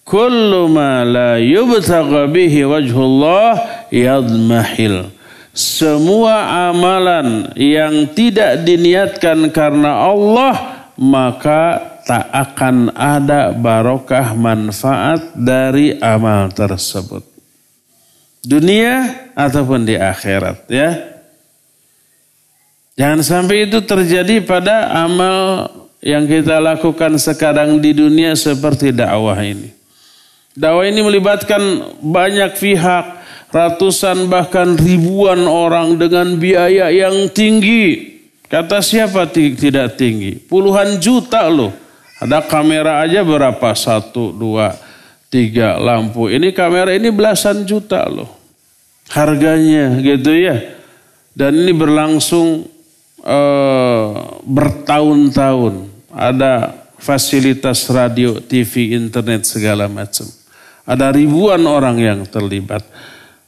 kullu ma la yubtagha bihi wajhullah yadmahil semua amalan yang tidak diniatkan karena Allah maka tak akan ada barokah manfaat dari amal tersebut. Dunia ataupun di akhirat ya. Jangan sampai itu terjadi pada amal yang kita lakukan sekarang di dunia seperti dakwah ini. Dakwah ini melibatkan banyak pihak, ratusan bahkan ribuan orang dengan biaya yang tinggi. Kata siapa tidak tinggi? Puluhan juta loh. Ada kamera aja berapa? Satu, dua, tiga lampu. Ini kamera ini belasan juta loh. Harganya gitu ya. Dan ini berlangsung uh, bertahun-tahun. Ada fasilitas radio, TV, internet segala macam. Ada ribuan orang yang terlibat.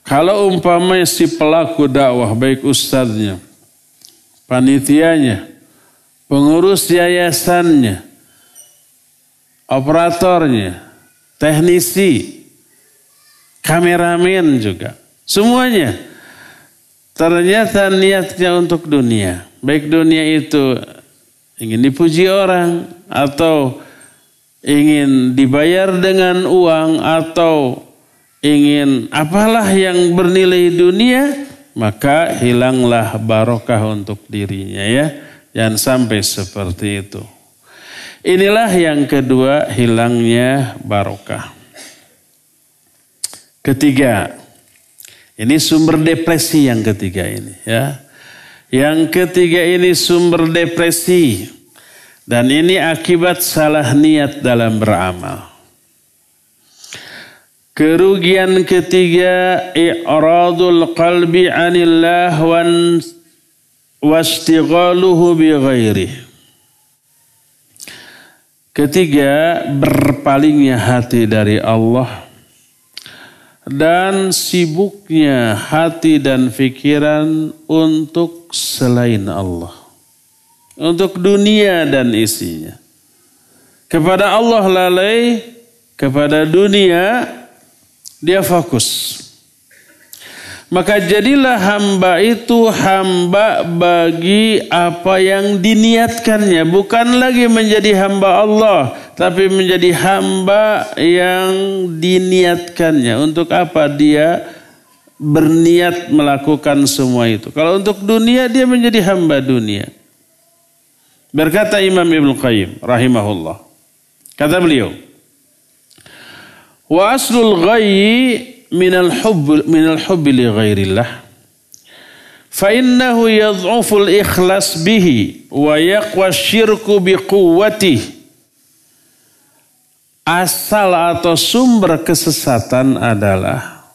Kalau umpamanya si pelaku dakwah, baik ustadznya, panitianya, pengurus yayasannya, operatornya, teknisi, kameramen juga, semuanya. Ternyata niatnya untuk dunia. Baik dunia itu ingin dipuji orang atau ingin dibayar dengan uang atau ingin apalah yang bernilai dunia, maka hilanglah barokah untuk dirinya ya. Jangan sampai seperti itu. Inilah yang kedua hilangnya barokah. Ketiga, ini sumber depresi yang ketiga ini ya. Yang ketiga ini sumber depresi. Dan ini akibat salah niat dalam beramal. Kerugian ketiga i'radul qalbi 'anillah wan wastighaluhu bi ghairi. Ketiga, berpalingnya hati dari Allah dan sibuknya hati dan pikiran untuk selain Allah untuk dunia dan isinya. Kepada Allah lalai, kepada dunia dia fokus. Maka jadilah hamba itu hamba bagi apa yang diniatkannya. Bukan lagi menjadi hamba Allah. Tapi menjadi hamba yang diniatkannya. Untuk apa dia berniat melakukan semua itu. Kalau untuk dunia dia menjadi hamba dunia. Berkata Imam Ibn Qayyim rahimahullah. Kata beliau, Wa aslul ghayyi minal hubb minal hubbi li ghairillah. Fa innahu yadh'ufu al-ikhlas bihi wa yaqwa syirku biquwwatihi. Asal atau sumber kesesatan adalah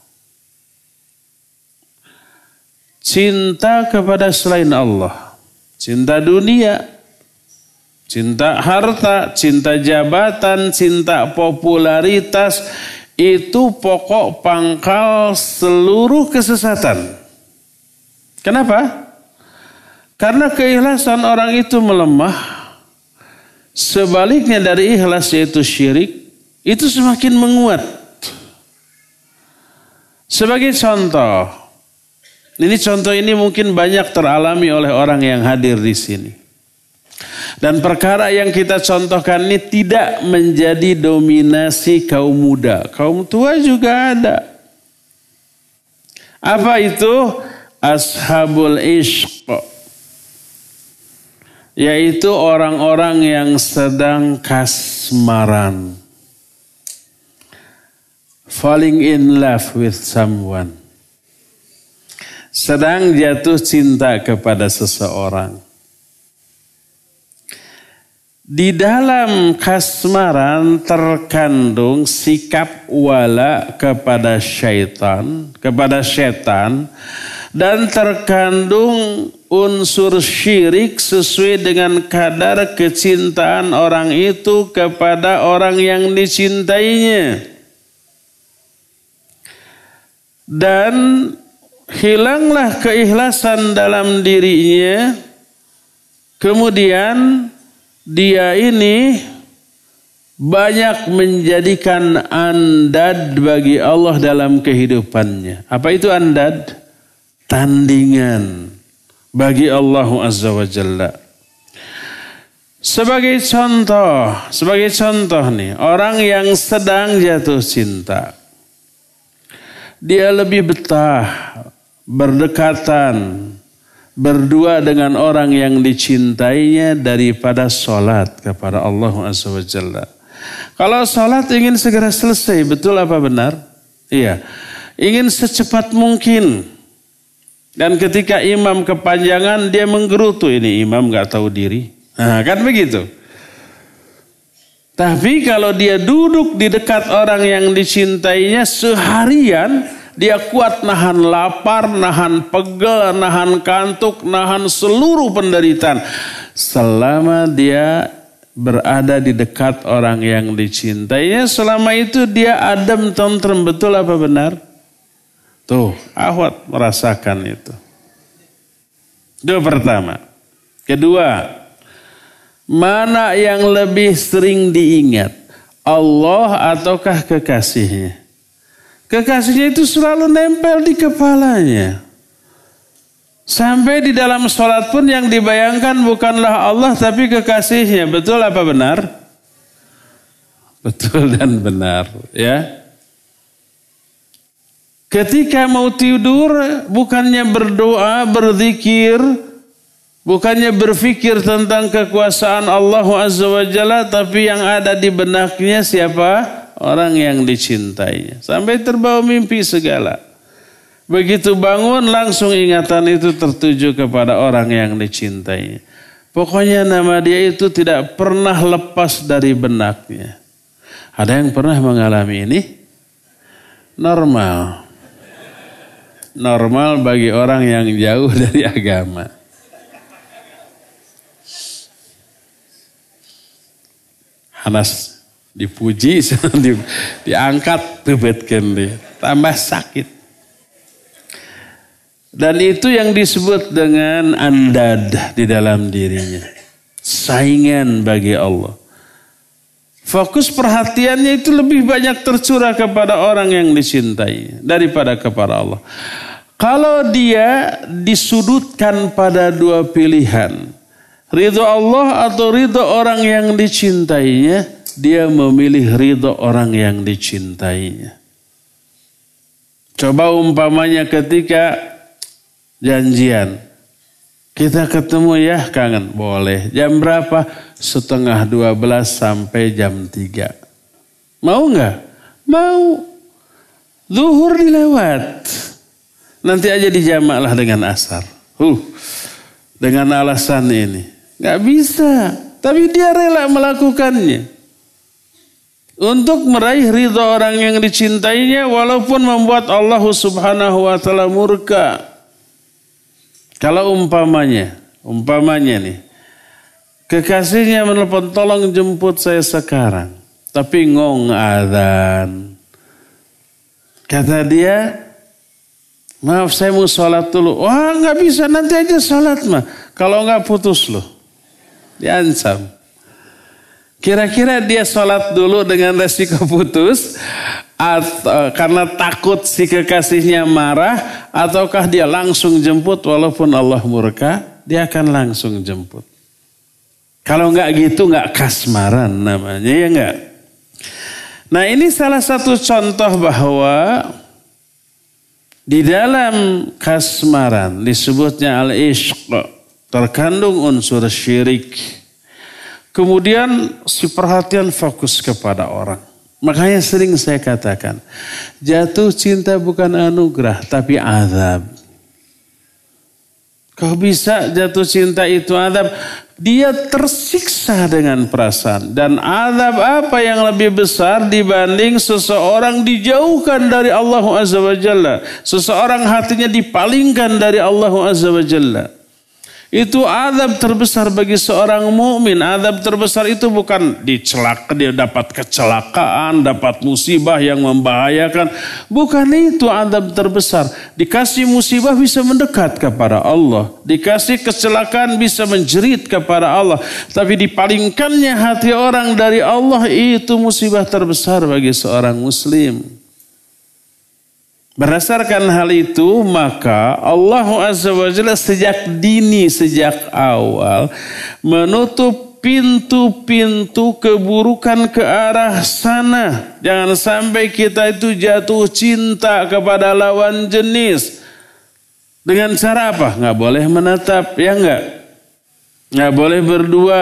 cinta kepada selain Allah, cinta dunia, Cinta harta, cinta jabatan, cinta popularitas itu pokok pangkal seluruh kesesatan. Kenapa? Karena keikhlasan orang itu melemah. Sebaliknya dari ikhlas yaitu syirik, itu semakin menguat. Sebagai contoh, ini contoh ini mungkin banyak teralami oleh orang yang hadir di sini. Dan perkara yang kita contohkan ini tidak menjadi dominasi kaum muda. Kaum tua juga ada. Apa itu? Ashabul ishq. Yaitu orang-orang yang sedang kasmaran. Falling in love with someone. Sedang jatuh cinta kepada seseorang di dalam kasmaran terkandung sikap wala kepada syaitan, kepada setan dan terkandung unsur syirik sesuai dengan kadar kecintaan orang itu kepada orang yang dicintainya. Dan hilanglah keikhlasan dalam dirinya. Kemudian dia ini banyak menjadikan andad bagi Allah dalam kehidupannya. Apa itu andad? Tandingan bagi Allah Azza wa Jalla. Sebagai contoh, sebagai contoh nih, orang yang sedang jatuh cinta. Dia lebih betah berdekatan berdua dengan orang yang dicintainya daripada sholat kepada Allah Azza. Kalau sholat ingin segera selesai, betul apa benar? Iya. Ingin secepat mungkin. Dan ketika imam kepanjangan, dia menggerutu. Ini imam gak tahu diri. Nah, kan begitu. Tapi kalau dia duduk di dekat orang yang dicintainya seharian, dia kuat nahan lapar, nahan pegel, nahan kantuk, nahan seluruh penderitaan. Selama dia berada di dekat orang yang dicintainya, selama itu dia adem, tentrem. Betul apa benar? Tuh, Ahwat merasakan itu. Itu pertama. Kedua, mana yang lebih sering diingat? Allah ataukah kekasihnya? Kekasihnya itu selalu nempel di kepalanya. Sampai di dalam sholat pun yang dibayangkan bukanlah Allah tapi kekasihnya. Betul apa benar? Betul dan benar ya. Ketika mau tidur bukannya berdoa, berzikir, bukannya berpikir tentang kekuasaan Allah Azza wa Jalla tapi yang ada di benaknya siapa? Orang yang dicintainya. Sampai terbawa mimpi segala. Begitu bangun langsung ingatan itu tertuju kepada orang yang dicintainya. Pokoknya nama dia itu tidak pernah lepas dari benaknya. Ada yang pernah mengalami ini? Normal. Normal bagi orang yang jauh dari agama. Hanas dipuji di, diangkat tebetkan dia. Tambah sakit. Dan itu yang disebut dengan andad di dalam dirinya. Saingan bagi Allah. Fokus perhatiannya itu lebih banyak tercurah kepada orang yang dicintai daripada kepada Allah. Kalau dia disudutkan pada dua pilihan ridho Allah atau ridho orang yang dicintainya dia memilih ridho orang yang dicintainya. Coba umpamanya ketika janjian. Kita ketemu ya kangen. Boleh. Jam berapa? Setengah dua belas sampai jam tiga. Mau nggak? Mau. Zuhur dilewat. Nanti aja dijamaklah dengan asar. Uh, dengan alasan ini. Nggak bisa. Tapi dia rela melakukannya untuk meraih ridha orang yang dicintainya walaupun membuat Allah Subhanahu wa taala murka. Kalau umpamanya, umpamanya nih, kekasihnya menelpon tolong jemput saya sekarang, tapi ngong adzan. Kata dia, maaf saya mau sholat dulu. Wah nggak bisa nanti aja sholat mah. Kalau nggak putus loh. Diancam. Kira-kira dia sholat dulu dengan resiko putus atau karena takut si kekasihnya marah ataukah dia langsung jemput walaupun Allah murka dia akan langsung jemput. Kalau nggak gitu nggak kasmaran namanya ya nggak. Nah ini salah satu contoh bahwa di dalam kasmaran disebutnya al-ishq terkandung unsur syirik. Kemudian si perhatian fokus kepada orang. Makanya sering saya katakan, jatuh cinta bukan anugerah tapi azab. Kau bisa jatuh cinta itu azab. Dia tersiksa dengan perasaan. Dan azab apa yang lebih besar dibanding seseorang dijauhkan dari Allah Azza wa Jalla. Seseorang hatinya dipalingkan dari Allah Azza wa Jalla. Itu adab terbesar bagi seorang mukmin. Adab terbesar itu bukan dicelak, dia dapat kecelakaan, dapat musibah yang membahayakan. Bukan itu adab terbesar. Dikasih musibah bisa mendekat kepada Allah. Dikasih kecelakaan bisa menjerit kepada Allah. Tapi dipalingkannya hati orang dari Allah itu musibah terbesar bagi seorang muslim. Berdasarkan hal itu maka Allah Azza wa Jalla sejak dini, sejak awal menutup pintu-pintu keburukan ke arah sana. Jangan sampai kita itu jatuh cinta kepada lawan jenis. Dengan cara apa? Nggak boleh menetap, ya nggak? Nggak boleh berdua,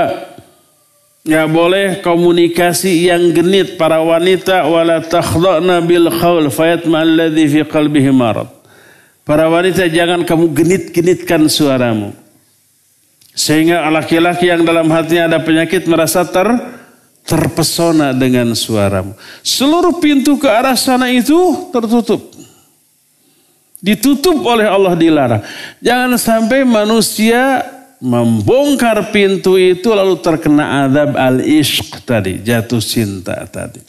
nggak boleh komunikasi yang genit para wanita wala takhda'na bil qaul fayatma alladhi fi qalbihi marad. Para wanita jangan kamu genit-genitkan suaramu. Sehingga laki-laki yang dalam hatinya ada penyakit merasa ter terpesona dengan suaramu. Seluruh pintu ke arah sana itu tertutup. Ditutup oleh Allah dilarang. Jangan sampai manusia membongkar pintu itu lalu terkena adab al-ishq tadi, jatuh cinta tadi.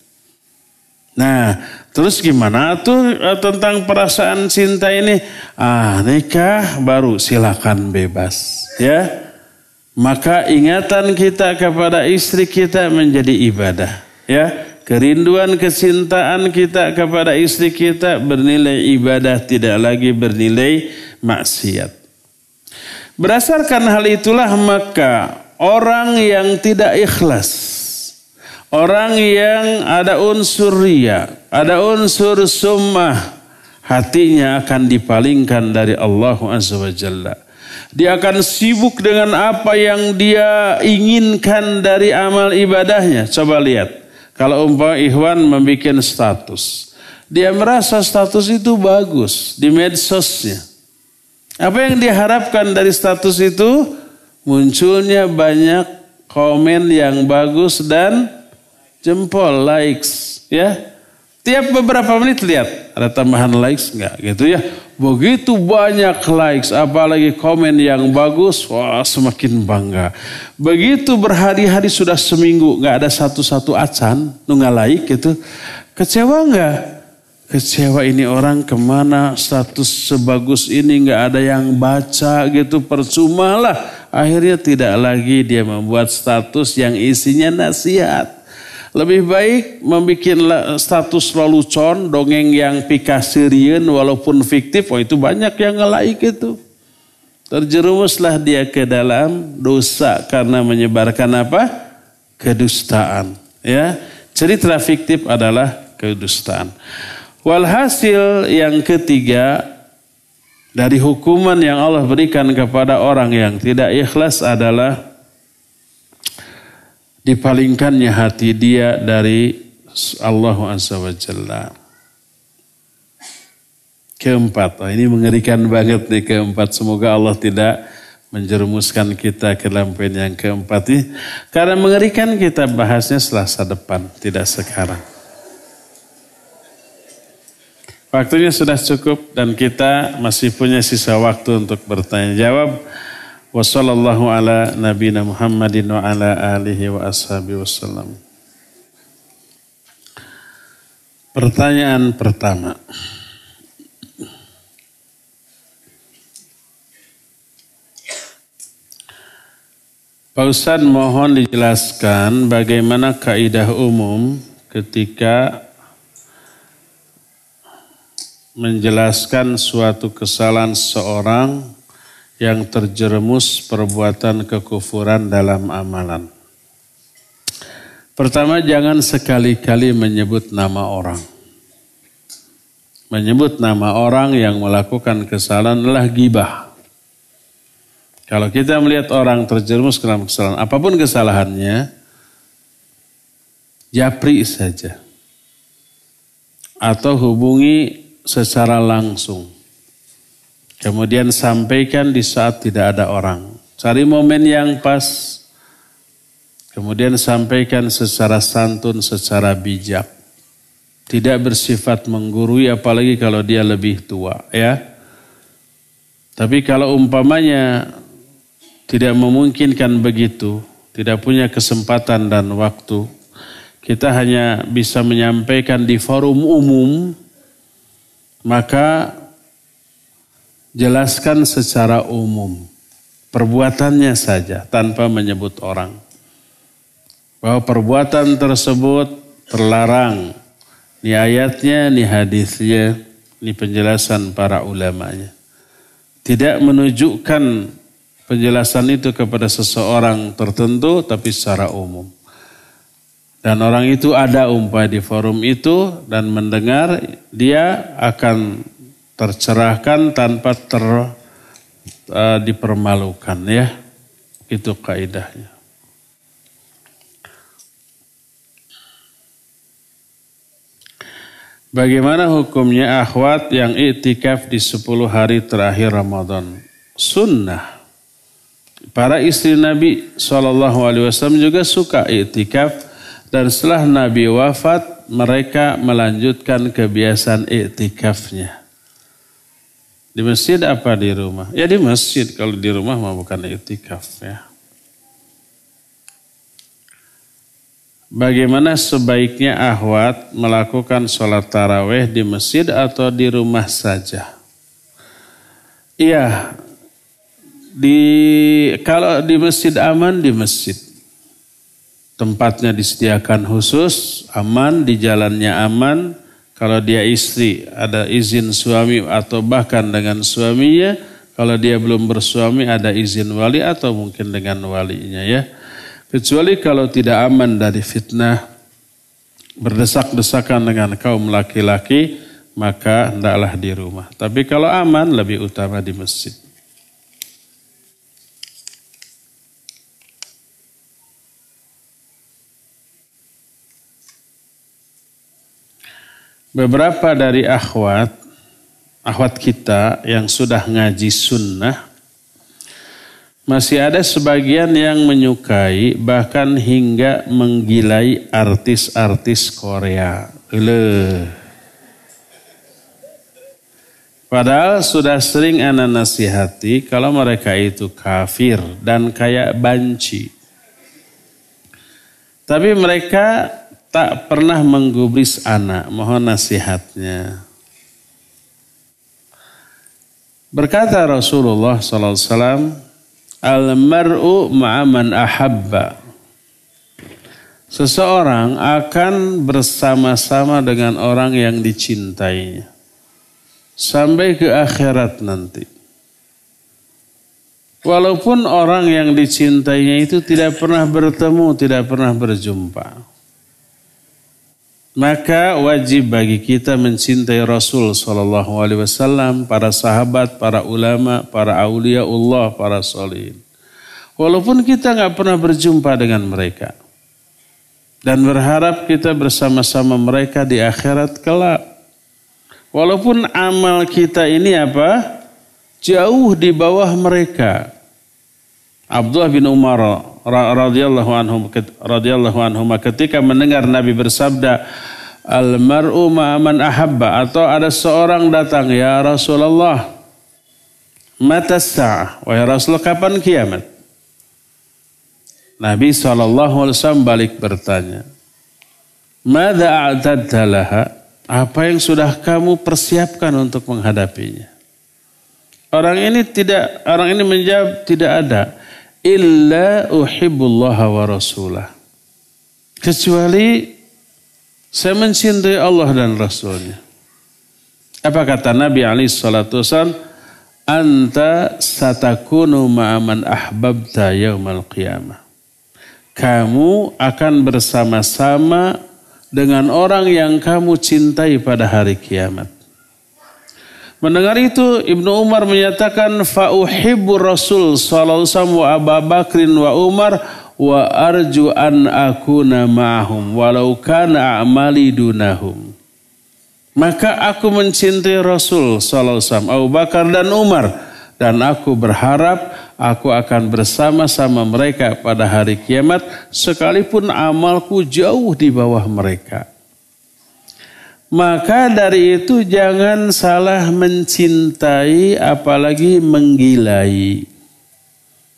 Nah, terus gimana tuh eh, tentang perasaan cinta ini? Ah, nikah baru silakan bebas, ya. Maka ingatan kita kepada istri kita menjadi ibadah, ya. Kerinduan kecintaan kita kepada istri kita bernilai ibadah tidak lagi bernilai maksiat. Berdasarkan hal itulah maka orang yang tidak ikhlas, orang yang ada unsur ria, ada unsur summah, hatinya akan dipalingkan dari Allah Azza wa Jalla. Dia akan sibuk dengan apa yang dia inginkan dari amal ibadahnya. Coba lihat. Kalau umpama Ikhwan membuat status. Dia merasa status itu bagus di medsosnya. Apa yang diharapkan dari status itu? Munculnya banyak komen yang bagus dan jempol, likes. ya Tiap beberapa menit lihat ada tambahan likes enggak gitu ya. Begitu banyak likes, apalagi komen yang bagus, wah semakin bangga. Begitu berhari-hari sudah seminggu, nggak ada satu-satu acan, nunggu like gitu. Kecewa nggak? Kecewa ini orang ke mana status sebagus ini nggak ada yang baca gitu percuma lah. Akhirnya tidak lagi dia membuat status yang isinya nasihat. Lebih baik membuat status lelucon, dongeng yang pikasirian walaupun fiktif, oh itu banyak yang ngelaik itu. Terjerumuslah dia ke dalam dosa karena menyebarkan apa? Kedustaan. Ya, cerita fiktif adalah kedustaan. Walhasil yang ketiga dari hukuman yang Allah berikan kepada orang yang tidak ikhlas adalah dipalingkannya hati dia dari Allah Azza wa Jalla. Keempat, oh ini mengerikan banget nih keempat. Semoga Allah tidak menjerumuskan kita ke dalam poin yang keempat ini. Karena mengerikan kita bahasnya selasa depan, tidak sekarang. Waktunya sudah cukup dan kita masih punya sisa waktu untuk bertanya jawab. Wa sallallahu ala nabina Muhammadin wa ala alihi wa ashabi wasallam. Pertanyaan pertama. Pak Ustadz mohon dijelaskan bagaimana kaidah umum ketika menjelaskan suatu kesalahan seorang yang terjerumus perbuatan kekufuran dalam amalan. Pertama, jangan sekali-kali menyebut nama orang. Menyebut nama orang yang melakukan kesalahan adalah gibah. Kalau kita melihat orang terjerumus ke dalam kesalahan, apa pun kesalahannya, japri saja. Atau hubungi secara langsung Kemudian sampaikan di saat tidak ada orang. Cari momen yang pas. Kemudian sampaikan secara santun, secara bijak. Tidak bersifat menggurui apalagi kalau dia lebih tua ya. Tapi kalau umpamanya tidak memungkinkan begitu, tidak punya kesempatan dan waktu, kita hanya bisa menyampaikan di forum umum, maka jelaskan secara umum. Perbuatannya saja tanpa menyebut orang. Bahwa perbuatan tersebut terlarang. Ini ayatnya, ini hadisnya, ini penjelasan para ulamanya. Tidak menunjukkan penjelasan itu kepada seseorang tertentu tapi secara umum. Dan orang itu ada umpah di forum itu dan mendengar dia akan tercerahkan tanpa ter uh, dipermalukan ya. Itu kaidahnya. Bagaimana hukumnya akhwat yang iktikaf di 10 hari terakhir Ramadan? Sunnah. Para istri Nabi SAW juga suka iktikaf dan setelah Nabi wafat mereka melanjutkan kebiasaan iktikafnya. Di masjid apa di rumah? Ya di masjid, kalau di rumah mah bukan iktikaf ya. Bagaimana sebaiknya ahwat melakukan sholat taraweh di masjid atau di rumah saja? Iya, di kalau di masjid aman di masjid. Tempatnya disediakan khusus, aman, di jalannya aman. Kalau dia istri ada izin suami atau bahkan dengan suaminya. Kalau dia belum bersuami ada izin wali atau mungkin dengan walinya ya. Kecuali kalau tidak aman dari fitnah, berdesak-desakan dengan kaum laki-laki, maka hendaklah di rumah. Tapi kalau aman, lebih utama di masjid. Beberapa dari akhwat, akhwat kita yang sudah ngaji sunnah, masih ada sebagian yang menyukai bahkan hingga menggilai artis-artis Korea. Leh. Padahal sudah sering anak nasihati kalau mereka itu kafir dan kayak banci. Tapi mereka tak pernah menggubris anak. Mohon nasihatnya. Berkata Rasulullah SAW, Al-mar'u ma'aman ahabba. Seseorang akan bersama-sama dengan orang yang dicintainya. Sampai ke akhirat nanti. Walaupun orang yang dicintainya itu tidak pernah bertemu, tidak pernah berjumpa. Maka wajib bagi kita mencintai Rasul Sallallahu Alaihi Wasallam, para sahabat, para ulama, para aulia Allah, para solihin. Walaupun kita nggak pernah berjumpa dengan mereka. Dan berharap kita bersama-sama mereka di akhirat kelak. Walaupun amal kita ini apa? Jauh di bawah mereka. Abdullah bin Umar radhiyallahu anhu radhiyallahu anhu ketika mendengar Nabi bersabda al mar'u ma'aman ahabba atau ada seorang datang ya Rasulullah mata sa'ah wahai Rasul kapan kiamat? Nabi SAW balik bertanya Mada a'tadta laha? Apa yang sudah kamu persiapkan untuk menghadapinya? Orang ini tidak orang ini menjawab tidak ada illa uhibbullah wa rasulah. Kecuali saya mencintai Allah dan Rasulnya. Apa kata Nabi Ali salatu wasallam? Anta satakunu ma'aman ahbabta yaumal qiyamah. Kamu akan bersama-sama dengan orang yang kamu cintai pada hari kiamat. Mendengar itu Ibnu Umar menyatakan fauhibbu Rasul sallallahu alaihi wasallam wa Abu Bakrin wa Umar wa arju an akuna ma'ahum walau kana a'mali dunahum. Maka aku mencintai Rasul sallallahu alaihi wasallam Abu Bakar dan Umar dan aku berharap aku akan bersama-sama mereka pada hari kiamat sekalipun amalku jauh di bawah mereka. Maka dari itu jangan salah mencintai apalagi menggilai.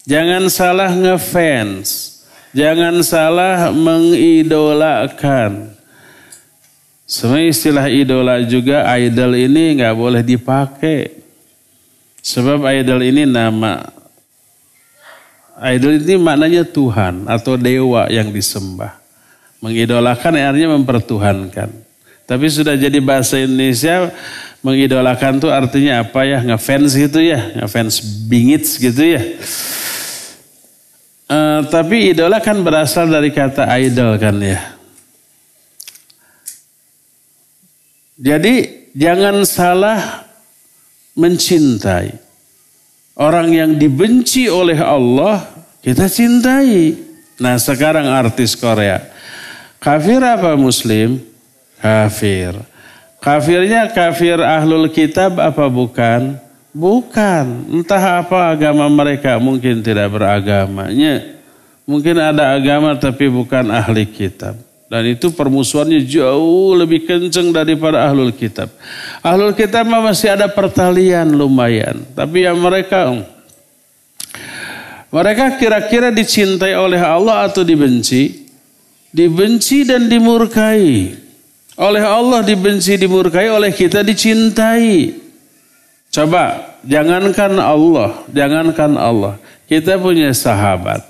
Jangan salah ngefans. Jangan salah mengidolakan. Semua istilah idola juga idol ini nggak boleh dipakai. Sebab idol ini nama idol ini maknanya Tuhan atau dewa yang disembah. Mengidolakan artinya mempertuhankan. Tapi sudah jadi bahasa Indonesia mengidolakan tuh artinya apa ya? Ngefans gitu ya, ngefans bingit gitu ya. Uh, tapi idola kan berasal dari kata idol kan ya. Jadi jangan salah mencintai. Orang yang dibenci oleh Allah, kita cintai. Nah sekarang artis Korea. Kafir apa muslim? Kafir. Kafirnya kafir ahlul kitab apa bukan? Bukan. Entah apa agama mereka mungkin tidak beragamanya. Mungkin ada agama tapi bukan ahli kitab. Dan itu permusuhannya jauh lebih kenceng daripada ahlul kitab. Ahlul kitab masih ada pertalian lumayan. Tapi yang mereka mereka kira-kira dicintai oleh Allah atau dibenci? Dibenci dan dimurkai. Oleh Allah dibenci, dimurkai, oleh kita dicintai. Coba, jangankan Allah, jangankan Allah. Kita punya sahabat.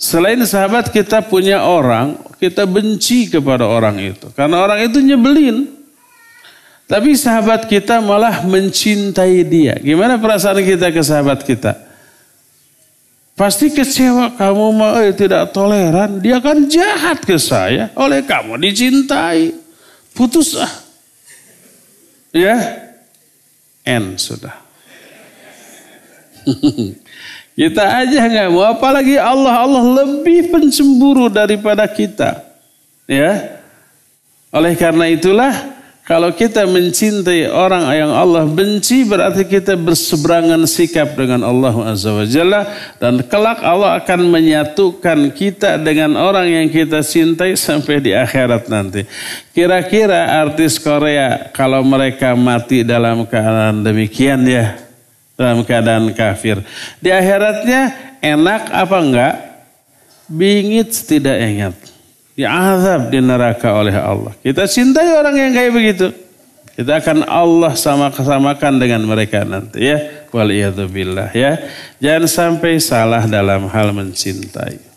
Selain sahabat kita punya orang, kita benci kepada orang itu. Karena orang itu nyebelin. Tapi sahabat kita malah mencintai dia. Gimana perasaan kita ke sahabat kita? Pasti kecewa kamu mau eh, tidak toleran. Dia kan jahat ke saya. Oleh kamu dicintai. Putus ah. Ya. N sudah. Kita aja nggak mau, apalagi Allah Allah lebih pencemburu daripada kita. Ya, oleh karena itulah kalau kita mencintai orang yang Allah benci berarti kita berseberangan sikap dengan Allah Azza wa Jalla dan kelak Allah akan menyatukan kita dengan orang yang kita cintai sampai di akhirat nanti. Kira-kira artis Korea kalau mereka mati dalam keadaan demikian ya dalam keadaan kafir. Di akhiratnya enak apa enggak? Bingit tidak ingat. Diazab di neraka oleh Allah. Kita cintai orang yang kayak begitu. Kita akan Allah sama-samakan dengan mereka nanti ya. Waliyadzubillah ya. Jangan sampai salah dalam hal mencintai.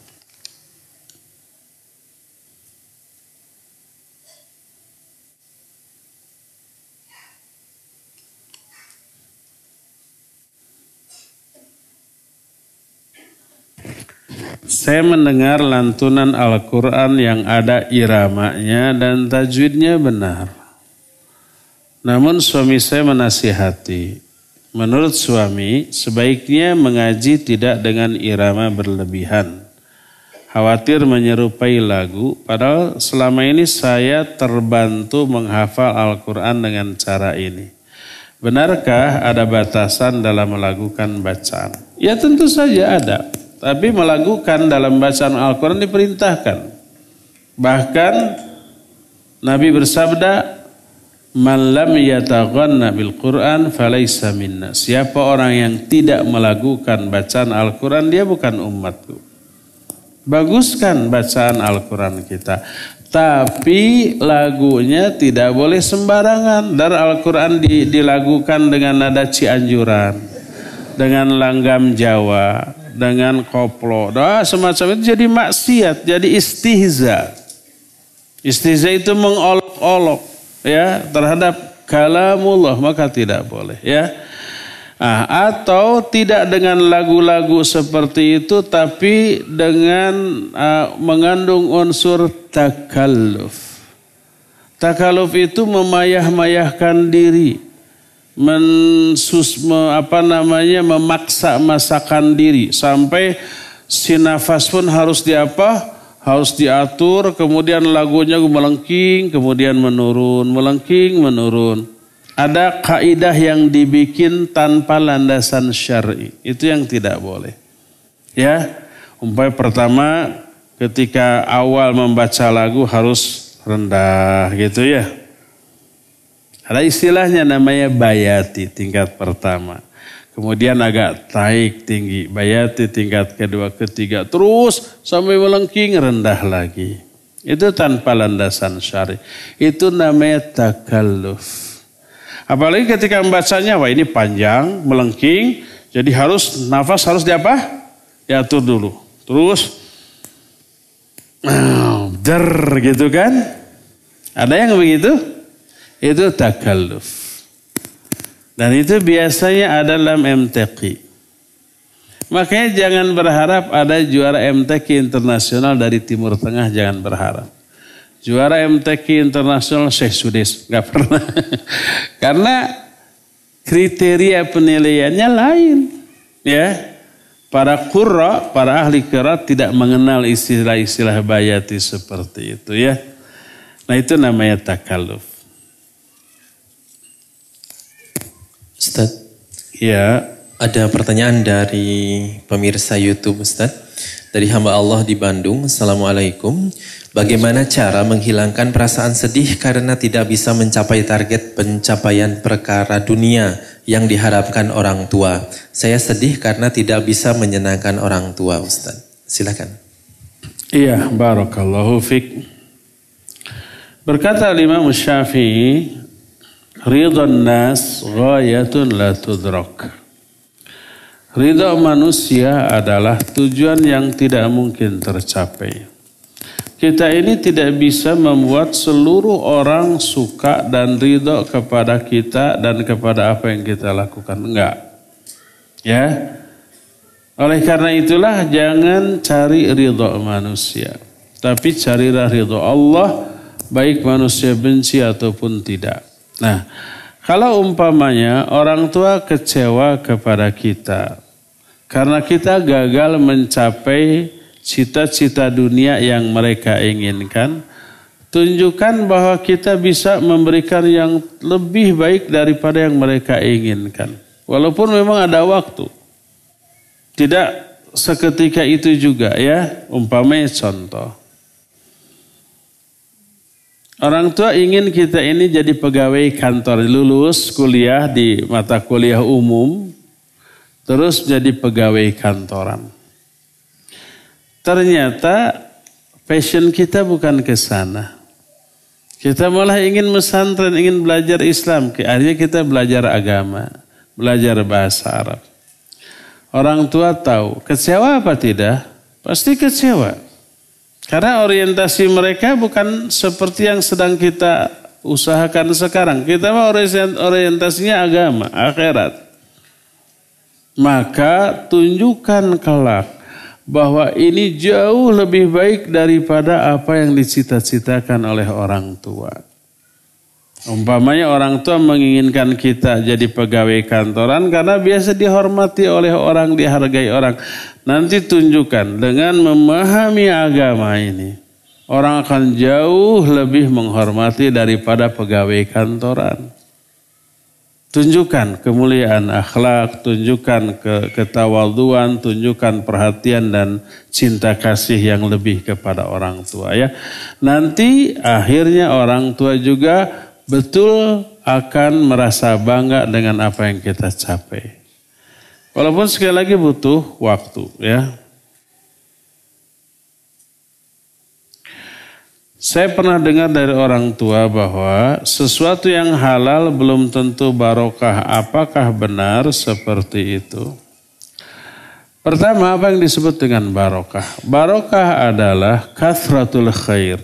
Saya mendengar lantunan Al-Quran yang ada iramanya dan tajwidnya benar. Namun suami saya menasihati, menurut suami sebaiknya mengaji tidak dengan irama berlebihan. Khawatir menyerupai lagu, padahal selama ini saya terbantu menghafal Al-Quran dengan cara ini. Benarkah ada batasan dalam melakukan bacaan? Ya tentu saja ada. Tapi melakukan dalam bacaan Al-Quran diperintahkan. Bahkan Nabi bersabda, Man lam yataghanna bil Quran falaysa minna. Siapa orang yang tidak melakukan bacaan Al-Quran, dia bukan umatku. Baguskan bacaan Al-Quran kita. Tapi lagunya tidak boleh sembarangan. Dan Al-Quran dilakukan dengan nada cianjuran. Dengan langgam Jawa dengan koplo. Nah, semacam itu jadi maksiat, jadi istihza. Istihza itu mengolok-olok ya terhadap kalamullah maka tidak boleh ya. Nah, atau tidak dengan lagu-lagu seperti itu tapi dengan uh, mengandung unsur takalluf. Takalluf itu memayah-mayahkan diri mensus me, apa namanya memaksa masakan diri. Sampai si nafas pun harus diapa harus diatur kemudian lagunya melengking kemudian menurun melengking menurun. Ada kaidah yang dibikin tanpa landasan syar'i. Itu yang tidak boleh. Ya umpamanya pertama ketika awal membaca lagu harus rendah gitu ya ada istilahnya namanya bayati tingkat pertama. Kemudian agak naik tinggi, bayati tingkat kedua, ketiga. Terus sampai melengking rendah lagi. Itu tanpa landasan syari. Itu namanya takalluf. Apalagi ketika membacanya, wah ini panjang, melengking. Jadi harus, nafas harus diapa? Diatur dulu. Terus, der gitu kan. Ada yang begitu? Itu takalluf. Dan itu biasanya ada dalam MTQ. Makanya jangan berharap ada juara MTQ internasional dari Timur Tengah, jangan berharap. Juara MTQ internasional Syekh Sudis, nggak pernah. Karena kriteria penilaiannya lain. Ya, para qurra, para ahli qiraat tidak mengenal istilah-istilah bayati seperti itu ya. Nah itu namanya takalluf. Ustaz. Ya. Ada pertanyaan dari pemirsa YouTube Ustaz. Dari hamba Allah di Bandung. Assalamualaikum. Bagaimana cara menghilangkan perasaan sedih karena tidak bisa mencapai target pencapaian perkara dunia yang diharapkan orang tua? Saya sedih karena tidak bisa menyenangkan orang tua, Ustaz. Silakan. Iya, barakallahu fik. Berkata Imam Syafi'i, Ridhan nas ghayatun la tudrak. Ridha manusia adalah tujuan yang tidak mungkin tercapai. Kita ini tidak bisa membuat seluruh orang suka dan ridho kepada kita dan kepada apa yang kita lakukan. Enggak. Ya. Oleh karena itulah jangan cari ridho manusia. Tapi carilah ridho Allah baik manusia benci ataupun tidak. Nah, kalau umpamanya orang tua kecewa kepada kita, karena kita gagal mencapai cita-cita dunia yang mereka inginkan, tunjukkan bahwa kita bisa memberikan yang lebih baik daripada yang mereka inginkan. Walaupun memang ada waktu. Tidak seketika itu juga ya, umpamanya contoh. Orang tua ingin kita ini jadi pegawai kantor, lulus kuliah di mata kuliah umum, terus jadi pegawai kantoran. Ternyata passion kita bukan ke sana. Kita malah ingin mesantren, ingin belajar Islam. Akhirnya kita belajar agama, belajar bahasa Arab. Orang tua tahu, kecewa apa tidak? Pasti kecewa. Karena orientasi mereka bukan seperti yang sedang kita usahakan sekarang. Kita mah orientasinya agama, akhirat maka tunjukkan kelak bahwa ini jauh lebih baik daripada apa yang dicita-citakan oleh orang tua. Umpamanya orang tua menginginkan kita jadi pegawai kantoran karena biasa dihormati oleh orang, dihargai orang. Nanti tunjukkan dengan memahami agama ini. Orang akan jauh lebih menghormati daripada pegawai kantoran. Tunjukkan kemuliaan akhlak, tunjukkan ke ketawaduan, tunjukkan perhatian dan cinta kasih yang lebih kepada orang tua ya. Nanti akhirnya orang tua juga betul akan merasa bangga dengan apa yang kita capai. Walaupun sekali lagi butuh waktu ya. Saya pernah dengar dari orang tua bahwa sesuatu yang halal belum tentu barokah. Apakah benar seperti itu? Pertama, apa yang disebut dengan barokah? Barokah adalah kathratul khair.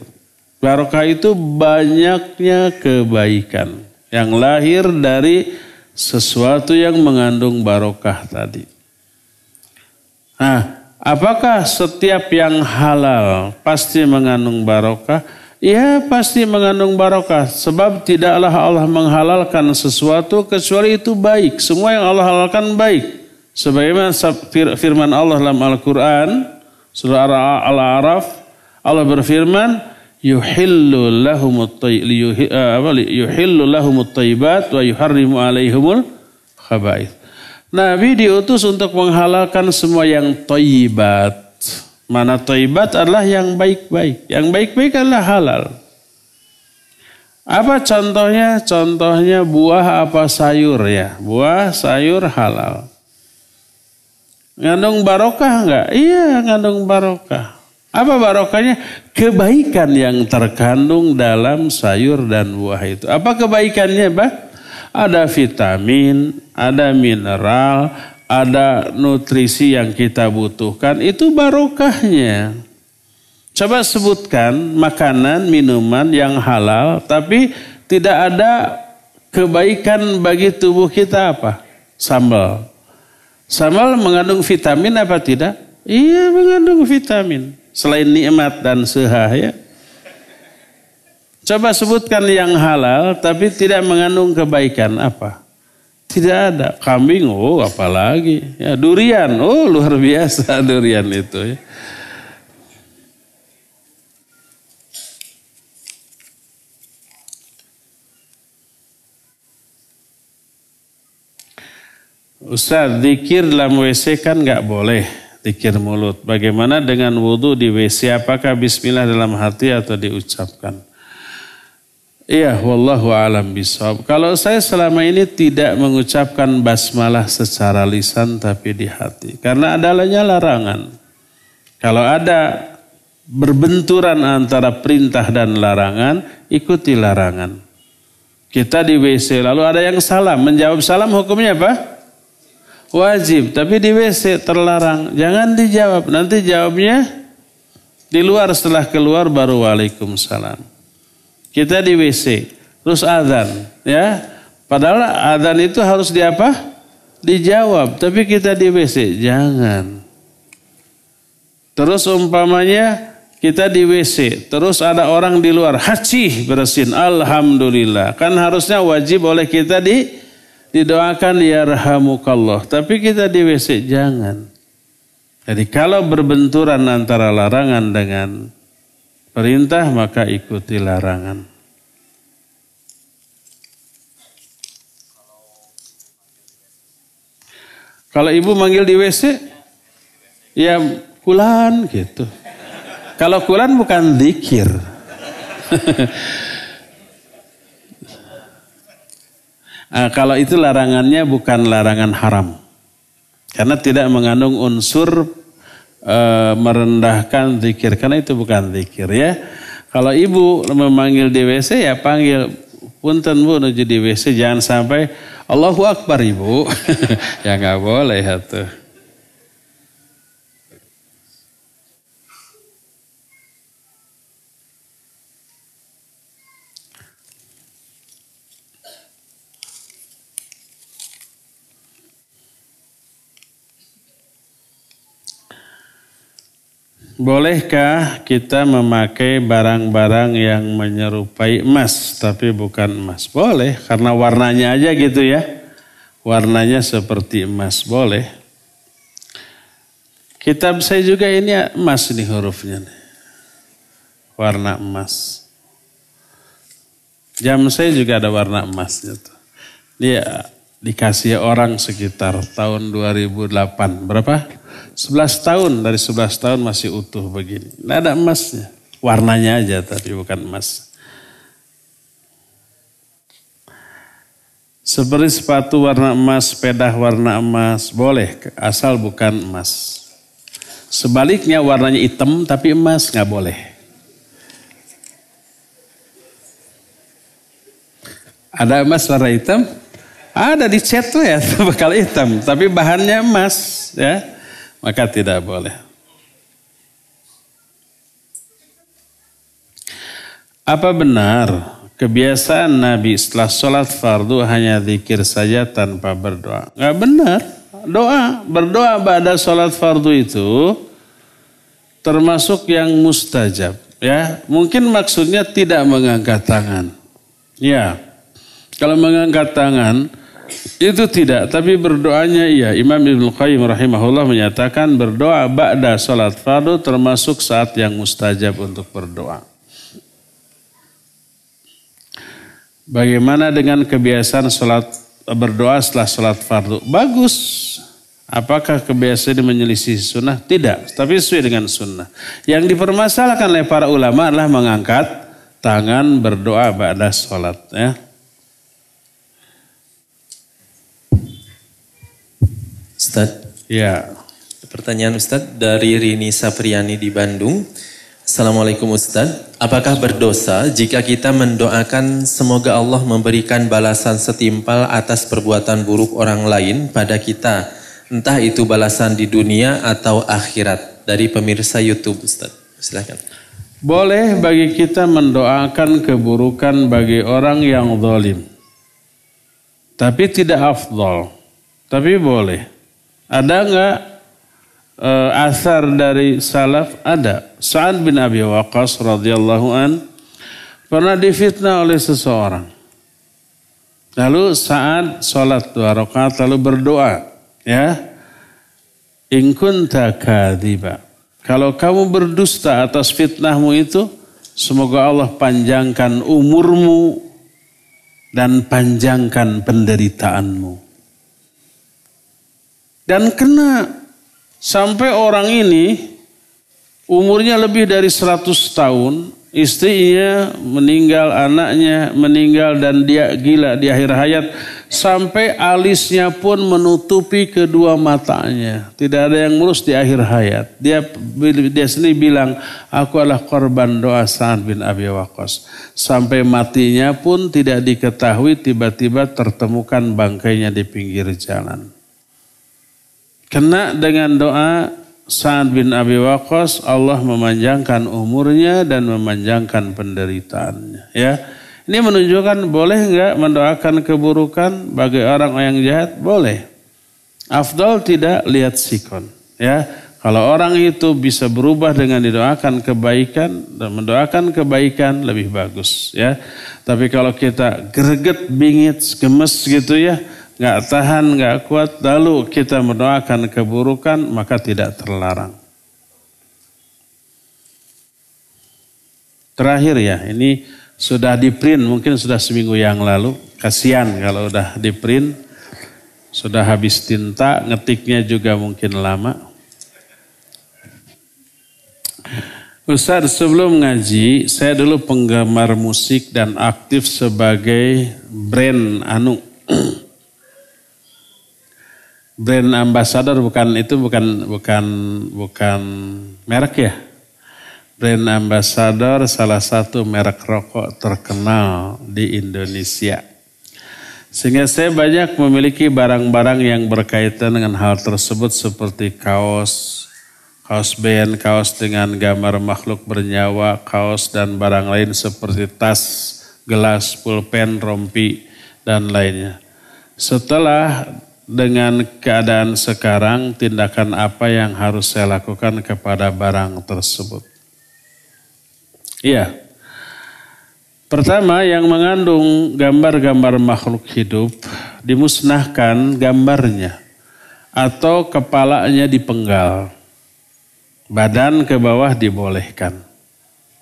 Barokah itu banyaknya kebaikan yang lahir dari sesuatu yang mengandung barokah tadi. Nah, Apakah setiap yang halal pasti mengandung barokah? Ya pasti mengandung barokah. Sebab tidaklah Allah menghalalkan sesuatu kecuali itu baik. Semua yang Allah halalkan baik. Sebagaimana firman Allah dalam Al-Quran. Surah Al-A'raf. Allah berfirman. Yuhillu lahumut tayyibat wa yuharrimu alaihumul khaba'ith. Nabi diutus untuk menghalalkan semua yang toibat. Mana toibat adalah yang baik-baik. Yang baik-baik adalah halal. Apa contohnya? Contohnya buah apa sayur ya. Buah sayur halal. Ngandung barokah enggak? Iya ngandung barokah. Apa barokahnya? Kebaikan yang terkandung dalam sayur dan buah itu. Apa kebaikannya, Pak? Ada vitamin, ada mineral, ada nutrisi yang kita butuhkan. Itu barokahnya. Coba sebutkan makanan, minuman yang halal, tapi tidak ada kebaikan bagi tubuh kita apa? Sambal. Sambal mengandung vitamin apa tidak? Iya mengandung vitamin. Selain nikmat dan sehah ya. Coba sebutkan yang halal tapi tidak mengandung kebaikan apa? Tidak ada. Kambing, oh apalagi. Ya, durian, oh luar biasa durian itu. Ya. Ustaz, zikir dalam WC kan nggak boleh zikir mulut. Bagaimana dengan wudhu di WC? Apakah bismillah dalam hati atau diucapkan? Iya, wallahu alam bisawab. Kalau saya selama ini tidak mengucapkan basmalah secara lisan tapi di hati. Karena adalahnya larangan. Kalau ada berbenturan antara perintah dan larangan, ikuti larangan. Kita di WC lalu ada yang salam, menjawab salam hukumnya apa? Wajib, tapi di WC terlarang. Jangan dijawab, nanti jawabnya di luar setelah keluar baru waalaikumsalam. Kita di WC, terus azan, ya. Padahal azan itu harus di apa? Dijawab, tapi kita di WC, jangan. Terus umpamanya kita di WC, terus ada orang di luar, haci bersin, alhamdulillah. Kan harusnya wajib oleh kita di didoakan ya rahamukallah. Tapi kita di WC, jangan. Jadi kalau berbenturan antara larangan dengan perintah maka ikuti larangan. Kalau ibu manggil di WC, ya kulan gitu. Kalau kulan bukan dikir. nah, kalau itu larangannya bukan larangan haram. Karena tidak mengandung unsur e, merendahkan zikir karena itu bukan zikir ya. Kalau ibu memanggil di WC ya panggil punten bu menuju di WC jangan sampai Allahu Akbar ibu ya nggak boleh itu. Bolehkah kita memakai barang-barang yang menyerupai emas tapi bukan emas? Boleh, karena warnanya aja gitu ya. Warnanya seperti emas, boleh. Kitab saya juga ini emas nih hurufnya. Warna emas. Jam saya juga ada warna emasnya tuh. Dia dikasih orang sekitar tahun 2008. Berapa? 11 tahun, dari 11 tahun masih utuh begini. Tidak ada emasnya. Warnanya aja tapi bukan emas. Seperti sepatu warna emas, sepeda warna emas, boleh asal bukan emas. Sebaliknya warnanya hitam tapi emas nggak boleh. Ada emas warna hitam? Ada di cat tuh ya bakal hitam, tapi bahannya emas ya maka tidak boleh. Apa benar kebiasaan Nabi setelah sholat fardu hanya zikir saja tanpa berdoa? Enggak benar. Doa, berdoa pada sholat fardu itu termasuk yang mustajab. Ya, mungkin maksudnya tidak mengangkat tangan. Ya, kalau mengangkat tangan itu tidak, tapi berdoanya iya. Imam Ibn Qayyim rahimahullah menyatakan berdoa ba'da salat fardu termasuk saat yang mustajab untuk berdoa. Bagaimana dengan kebiasaan salat berdoa setelah salat fardu? Bagus. Apakah kebiasaan menyelisih sunnah? Tidak, tapi sesuai dengan sunnah. Yang dipermasalahkan oleh para ulama adalah mengangkat tangan berdoa ba'da salat. Ya. Ustaz. Ya. Pertanyaan Ustaz dari Rini Sapriani di Bandung. Assalamualaikum Ustaz. Apakah berdosa jika kita mendoakan semoga Allah memberikan balasan setimpal atas perbuatan buruk orang lain pada kita? Entah itu balasan di dunia atau akhirat. Dari pemirsa Youtube Ustaz. Silahkan. Boleh bagi kita mendoakan keburukan bagi orang yang zalim. Tapi tidak afdol. Tapi boleh. Ada nggak e, asar dari salaf? Ada. Sa'ad bin Abi Waqqas radhiyallahu an pernah difitnah oleh seseorang. Lalu saat sholat dua rakaat lalu berdoa. Ya. In kunta kadiba. Kalau kamu berdusta atas fitnahmu itu, semoga Allah panjangkan umurmu dan panjangkan penderitaanmu. Dan kena sampai orang ini umurnya lebih dari 100 tahun, istrinya meninggal, anaknya meninggal dan dia gila di akhir hayat sampai alisnya pun menutupi kedua matanya. Tidak ada yang mulus di akhir hayat. Dia dia sendiri bilang, aku adalah korban doa Sa'ad bin Abi Waqqas. Sampai matinya pun tidak diketahui tiba-tiba tertemukan bangkainya di pinggir jalan. Kena dengan doa Sa'ad bin Abi Waqqas Allah memanjangkan umurnya dan memanjangkan penderitaannya ya. Ini menunjukkan boleh enggak mendoakan keburukan bagi orang yang jahat? Boleh. Afdal tidak lihat sikon ya. Kalau orang itu bisa berubah dengan didoakan kebaikan dan mendoakan kebaikan lebih bagus ya. Tapi kalau kita greget, bingit, gemes gitu ya, nggak tahan, nggak kuat, lalu kita mendoakan keburukan, maka tidak terlarang. Terakhir ya, ini sudah di print, mungkin sudah seminggu yang lalu. Kasihan kalau udah di print, sudah habis tinta, ngetiknya juga mungkin lama. Ustaz sebelum ngaji, saya dulu penggemar musik dan aktif sebagai brand anu brand ambassador bukan itu bukan bukan bukan merek ya. Brand ambassador salah satu merek rokok terkenal di Indonesia. Sehingga saya banyak memiliki barang-barang yang berkaitan dengan hal tersebut seperti kaos, kaos band, kaos dengan gambar makhluk bernyawa, kaos dan barang lain seperti tas, gelas, pulpen, rompi, dan lainnya. Setelah dengan keadaan sekarang tindakan apa yang harus saya lakukan kepada barang tersebut. Iya. Pertama yang mengandung gambar-gambar makhluk hidup dimusnahkan gambarnya atau kepalanya dipenggal. Badan ke bawah dibolehkan.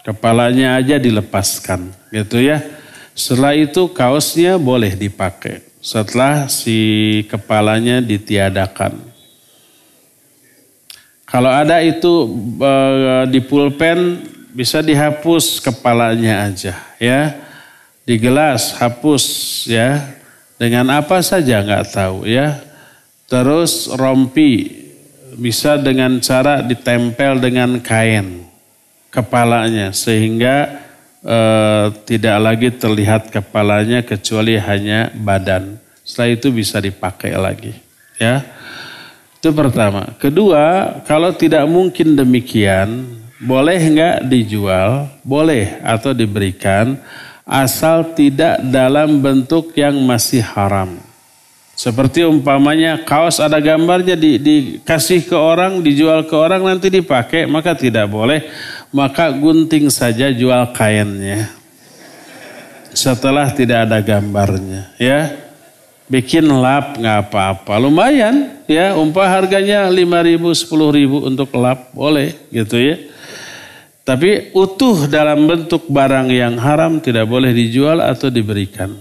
Kepalanya aja dilepaskan gitu ya. Setelah itu kaosnya boleh dipakai setelah si kepalanya ditiadakan. Kalau ada itu e, di pulpen bisa dihapus kepalanya aja ya. Di gelas hapus ya. Dengan apa saja nggak tahu ya. Terus rompi bisa dengan cara ditempel dengan kain kepalanya sehingga Eh, tidak lagi terlihat kepalanya kecuali hanya badan. Setelah itu bisa dipakai lagi. Ya, itu pertama. Kedua, kalau tidak mungkin demikian, boleh nggak dijual? Boleh atau diberikan, asal tidak dalam bentuk yang masih haram. Seperti umpamanya kaos ada gambarnya di, dikasih ke orang, dijual ke orang nanti dipakai, maka tidak boleh maka gunting saja jual kainnya. Setelah tidak ada gambarnya, ya. Bikin lap nggak apa-apa, lumayan ya. Umpah harganya lima ribu, sepuluh ribu untuk lap, boleh gitu ya. Tapi utuh dalam bentuk barang yang haram tidak boleh dijual atau diberikan.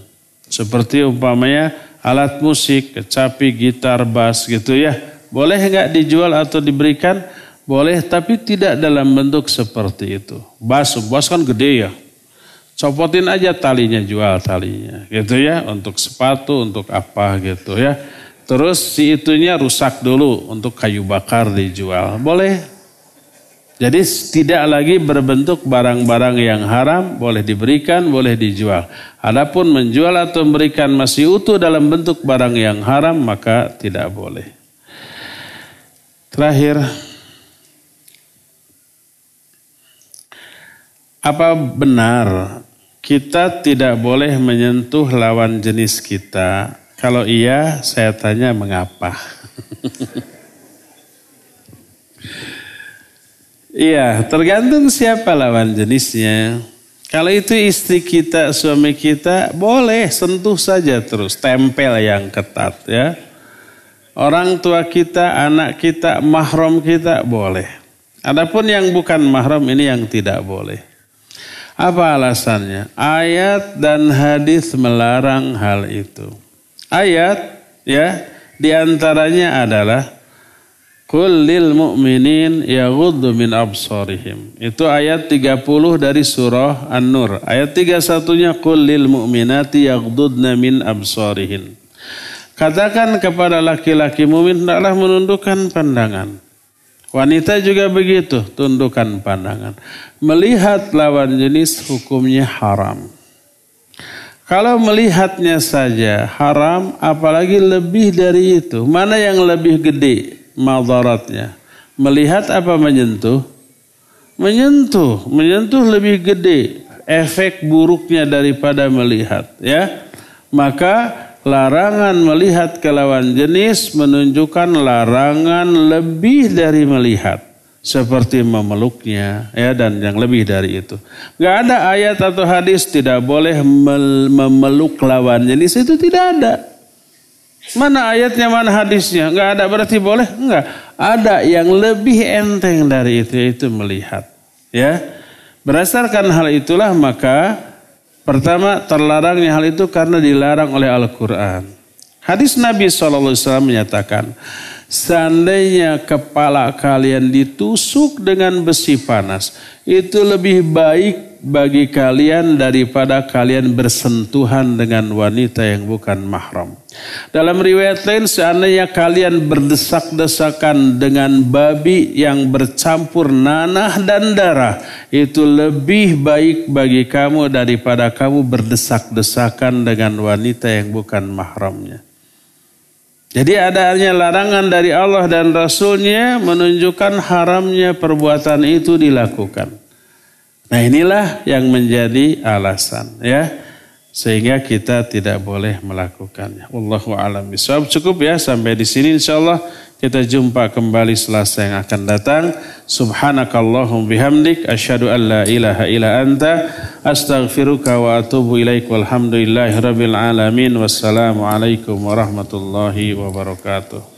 Seperti umpamanya alat musik, kecapi, gitar, bass gitu ya. Boleh nggak dijual atau diberikan? Boleh tapi tidak dalam bentuk seperti itu. Bas, bas kan gede ya. Copotin aja talinya, jual talinya. Gitu ya, untuk sepatu, untuk apa gitu ya. Terus si itunya rusak dulu untuk kayu bakar dijual. Boleh. Jadi tidak lagi berbentuk barang-barang yang haram, boleh diberikan, boleh dijual. Adapun menjual atau memberikan masih utuh dalam bentuk barang yang haram, maka tidak boleh. Terakhir, Apa benar kita tidak boleh menyentuh lawan jenis kita? Kalau iya, saya tanya mengapa? Iya, tergantung siapa lawan jenisnya. Kalau itu istri kita, suami kita, boleh sentuh saja terus, tempel yang ketat ya. Orang tua kita, anak kita, mahram kita boleh. Adapun yang bukan mahram ini yang tidak boleh. Apa alasannya? Ayat dan hadis melarang hal itu. Ayat ya di antaranya adalah Kullil mu'minin yaghuddu min absarihim. Itu ayat 30 dari surah An-Nur. Ayat 31-nya kullil mu'minati yaghuddna min absarihin. Katakan kepada laki-laki mumin hendaklah menundukkan pandangan. Wanita juga begitu, tundukkan pandangan. Melihat lawan jenis hukumnya haram. Kalau melihatnya saja haram, apalagi lebih dari itu. Mana yang lebih gede? madaratnya. Melihat apa menyentuh? Menyentuh, menyentuh lebih gede efek buruknya daripada melihat, ya. Maka larangan melihat ke lawan jenis menunjukkan larangan lebih dari melihat seperti memeluknya ya dan yang lebih dari itu. Gak ada ayat atau hadis tidak boleh memeluk lawan jenis itu tidak ada. Mana ayatnya, mana hadisnya? Enggak ada berarti boleh? Enggak. Ada yang lebih enteng dari itu, yaitu melihat. Ya, Berdasarkan hal itulah maka pertama terlarangnya hal itu karena dilarang oleh Al-Quran. Hadis Nabi SAW menyatakan, seandainya kepala kalian ditusuk dengan besi panas, itu lebih baik bagi kalian daripada kalian bersentuhan dengan wanita yang bukan mahram. Dalam riwayat lain seandainya kalian berdesak-desakan dengan babi yang bercampur nanah dan darah itu lebih baik bagi kamu daripada kamu berdesak-desakan dengan wanita yang bukan mahramnya. Jadi adanya larangan dari Allah dan Rasulnya menunjukkan haramnya perbuatan itu dilakukan. Nah inilah yang menjadi alasan ya sehingga kita tidak boleh melakukannya. Wallahu a'lam bishawab. Cukup ya sampai di sini insyaallah kita jumpa kembali selasa yang akan datang. Subhanakallahum bihamdik asyhadu an la ilaha illa anta astaghfiruka wa atubu ilaik walhamdulillahi rabbil alamin wassalamu alaikum warahmatullahi wabarakatuh.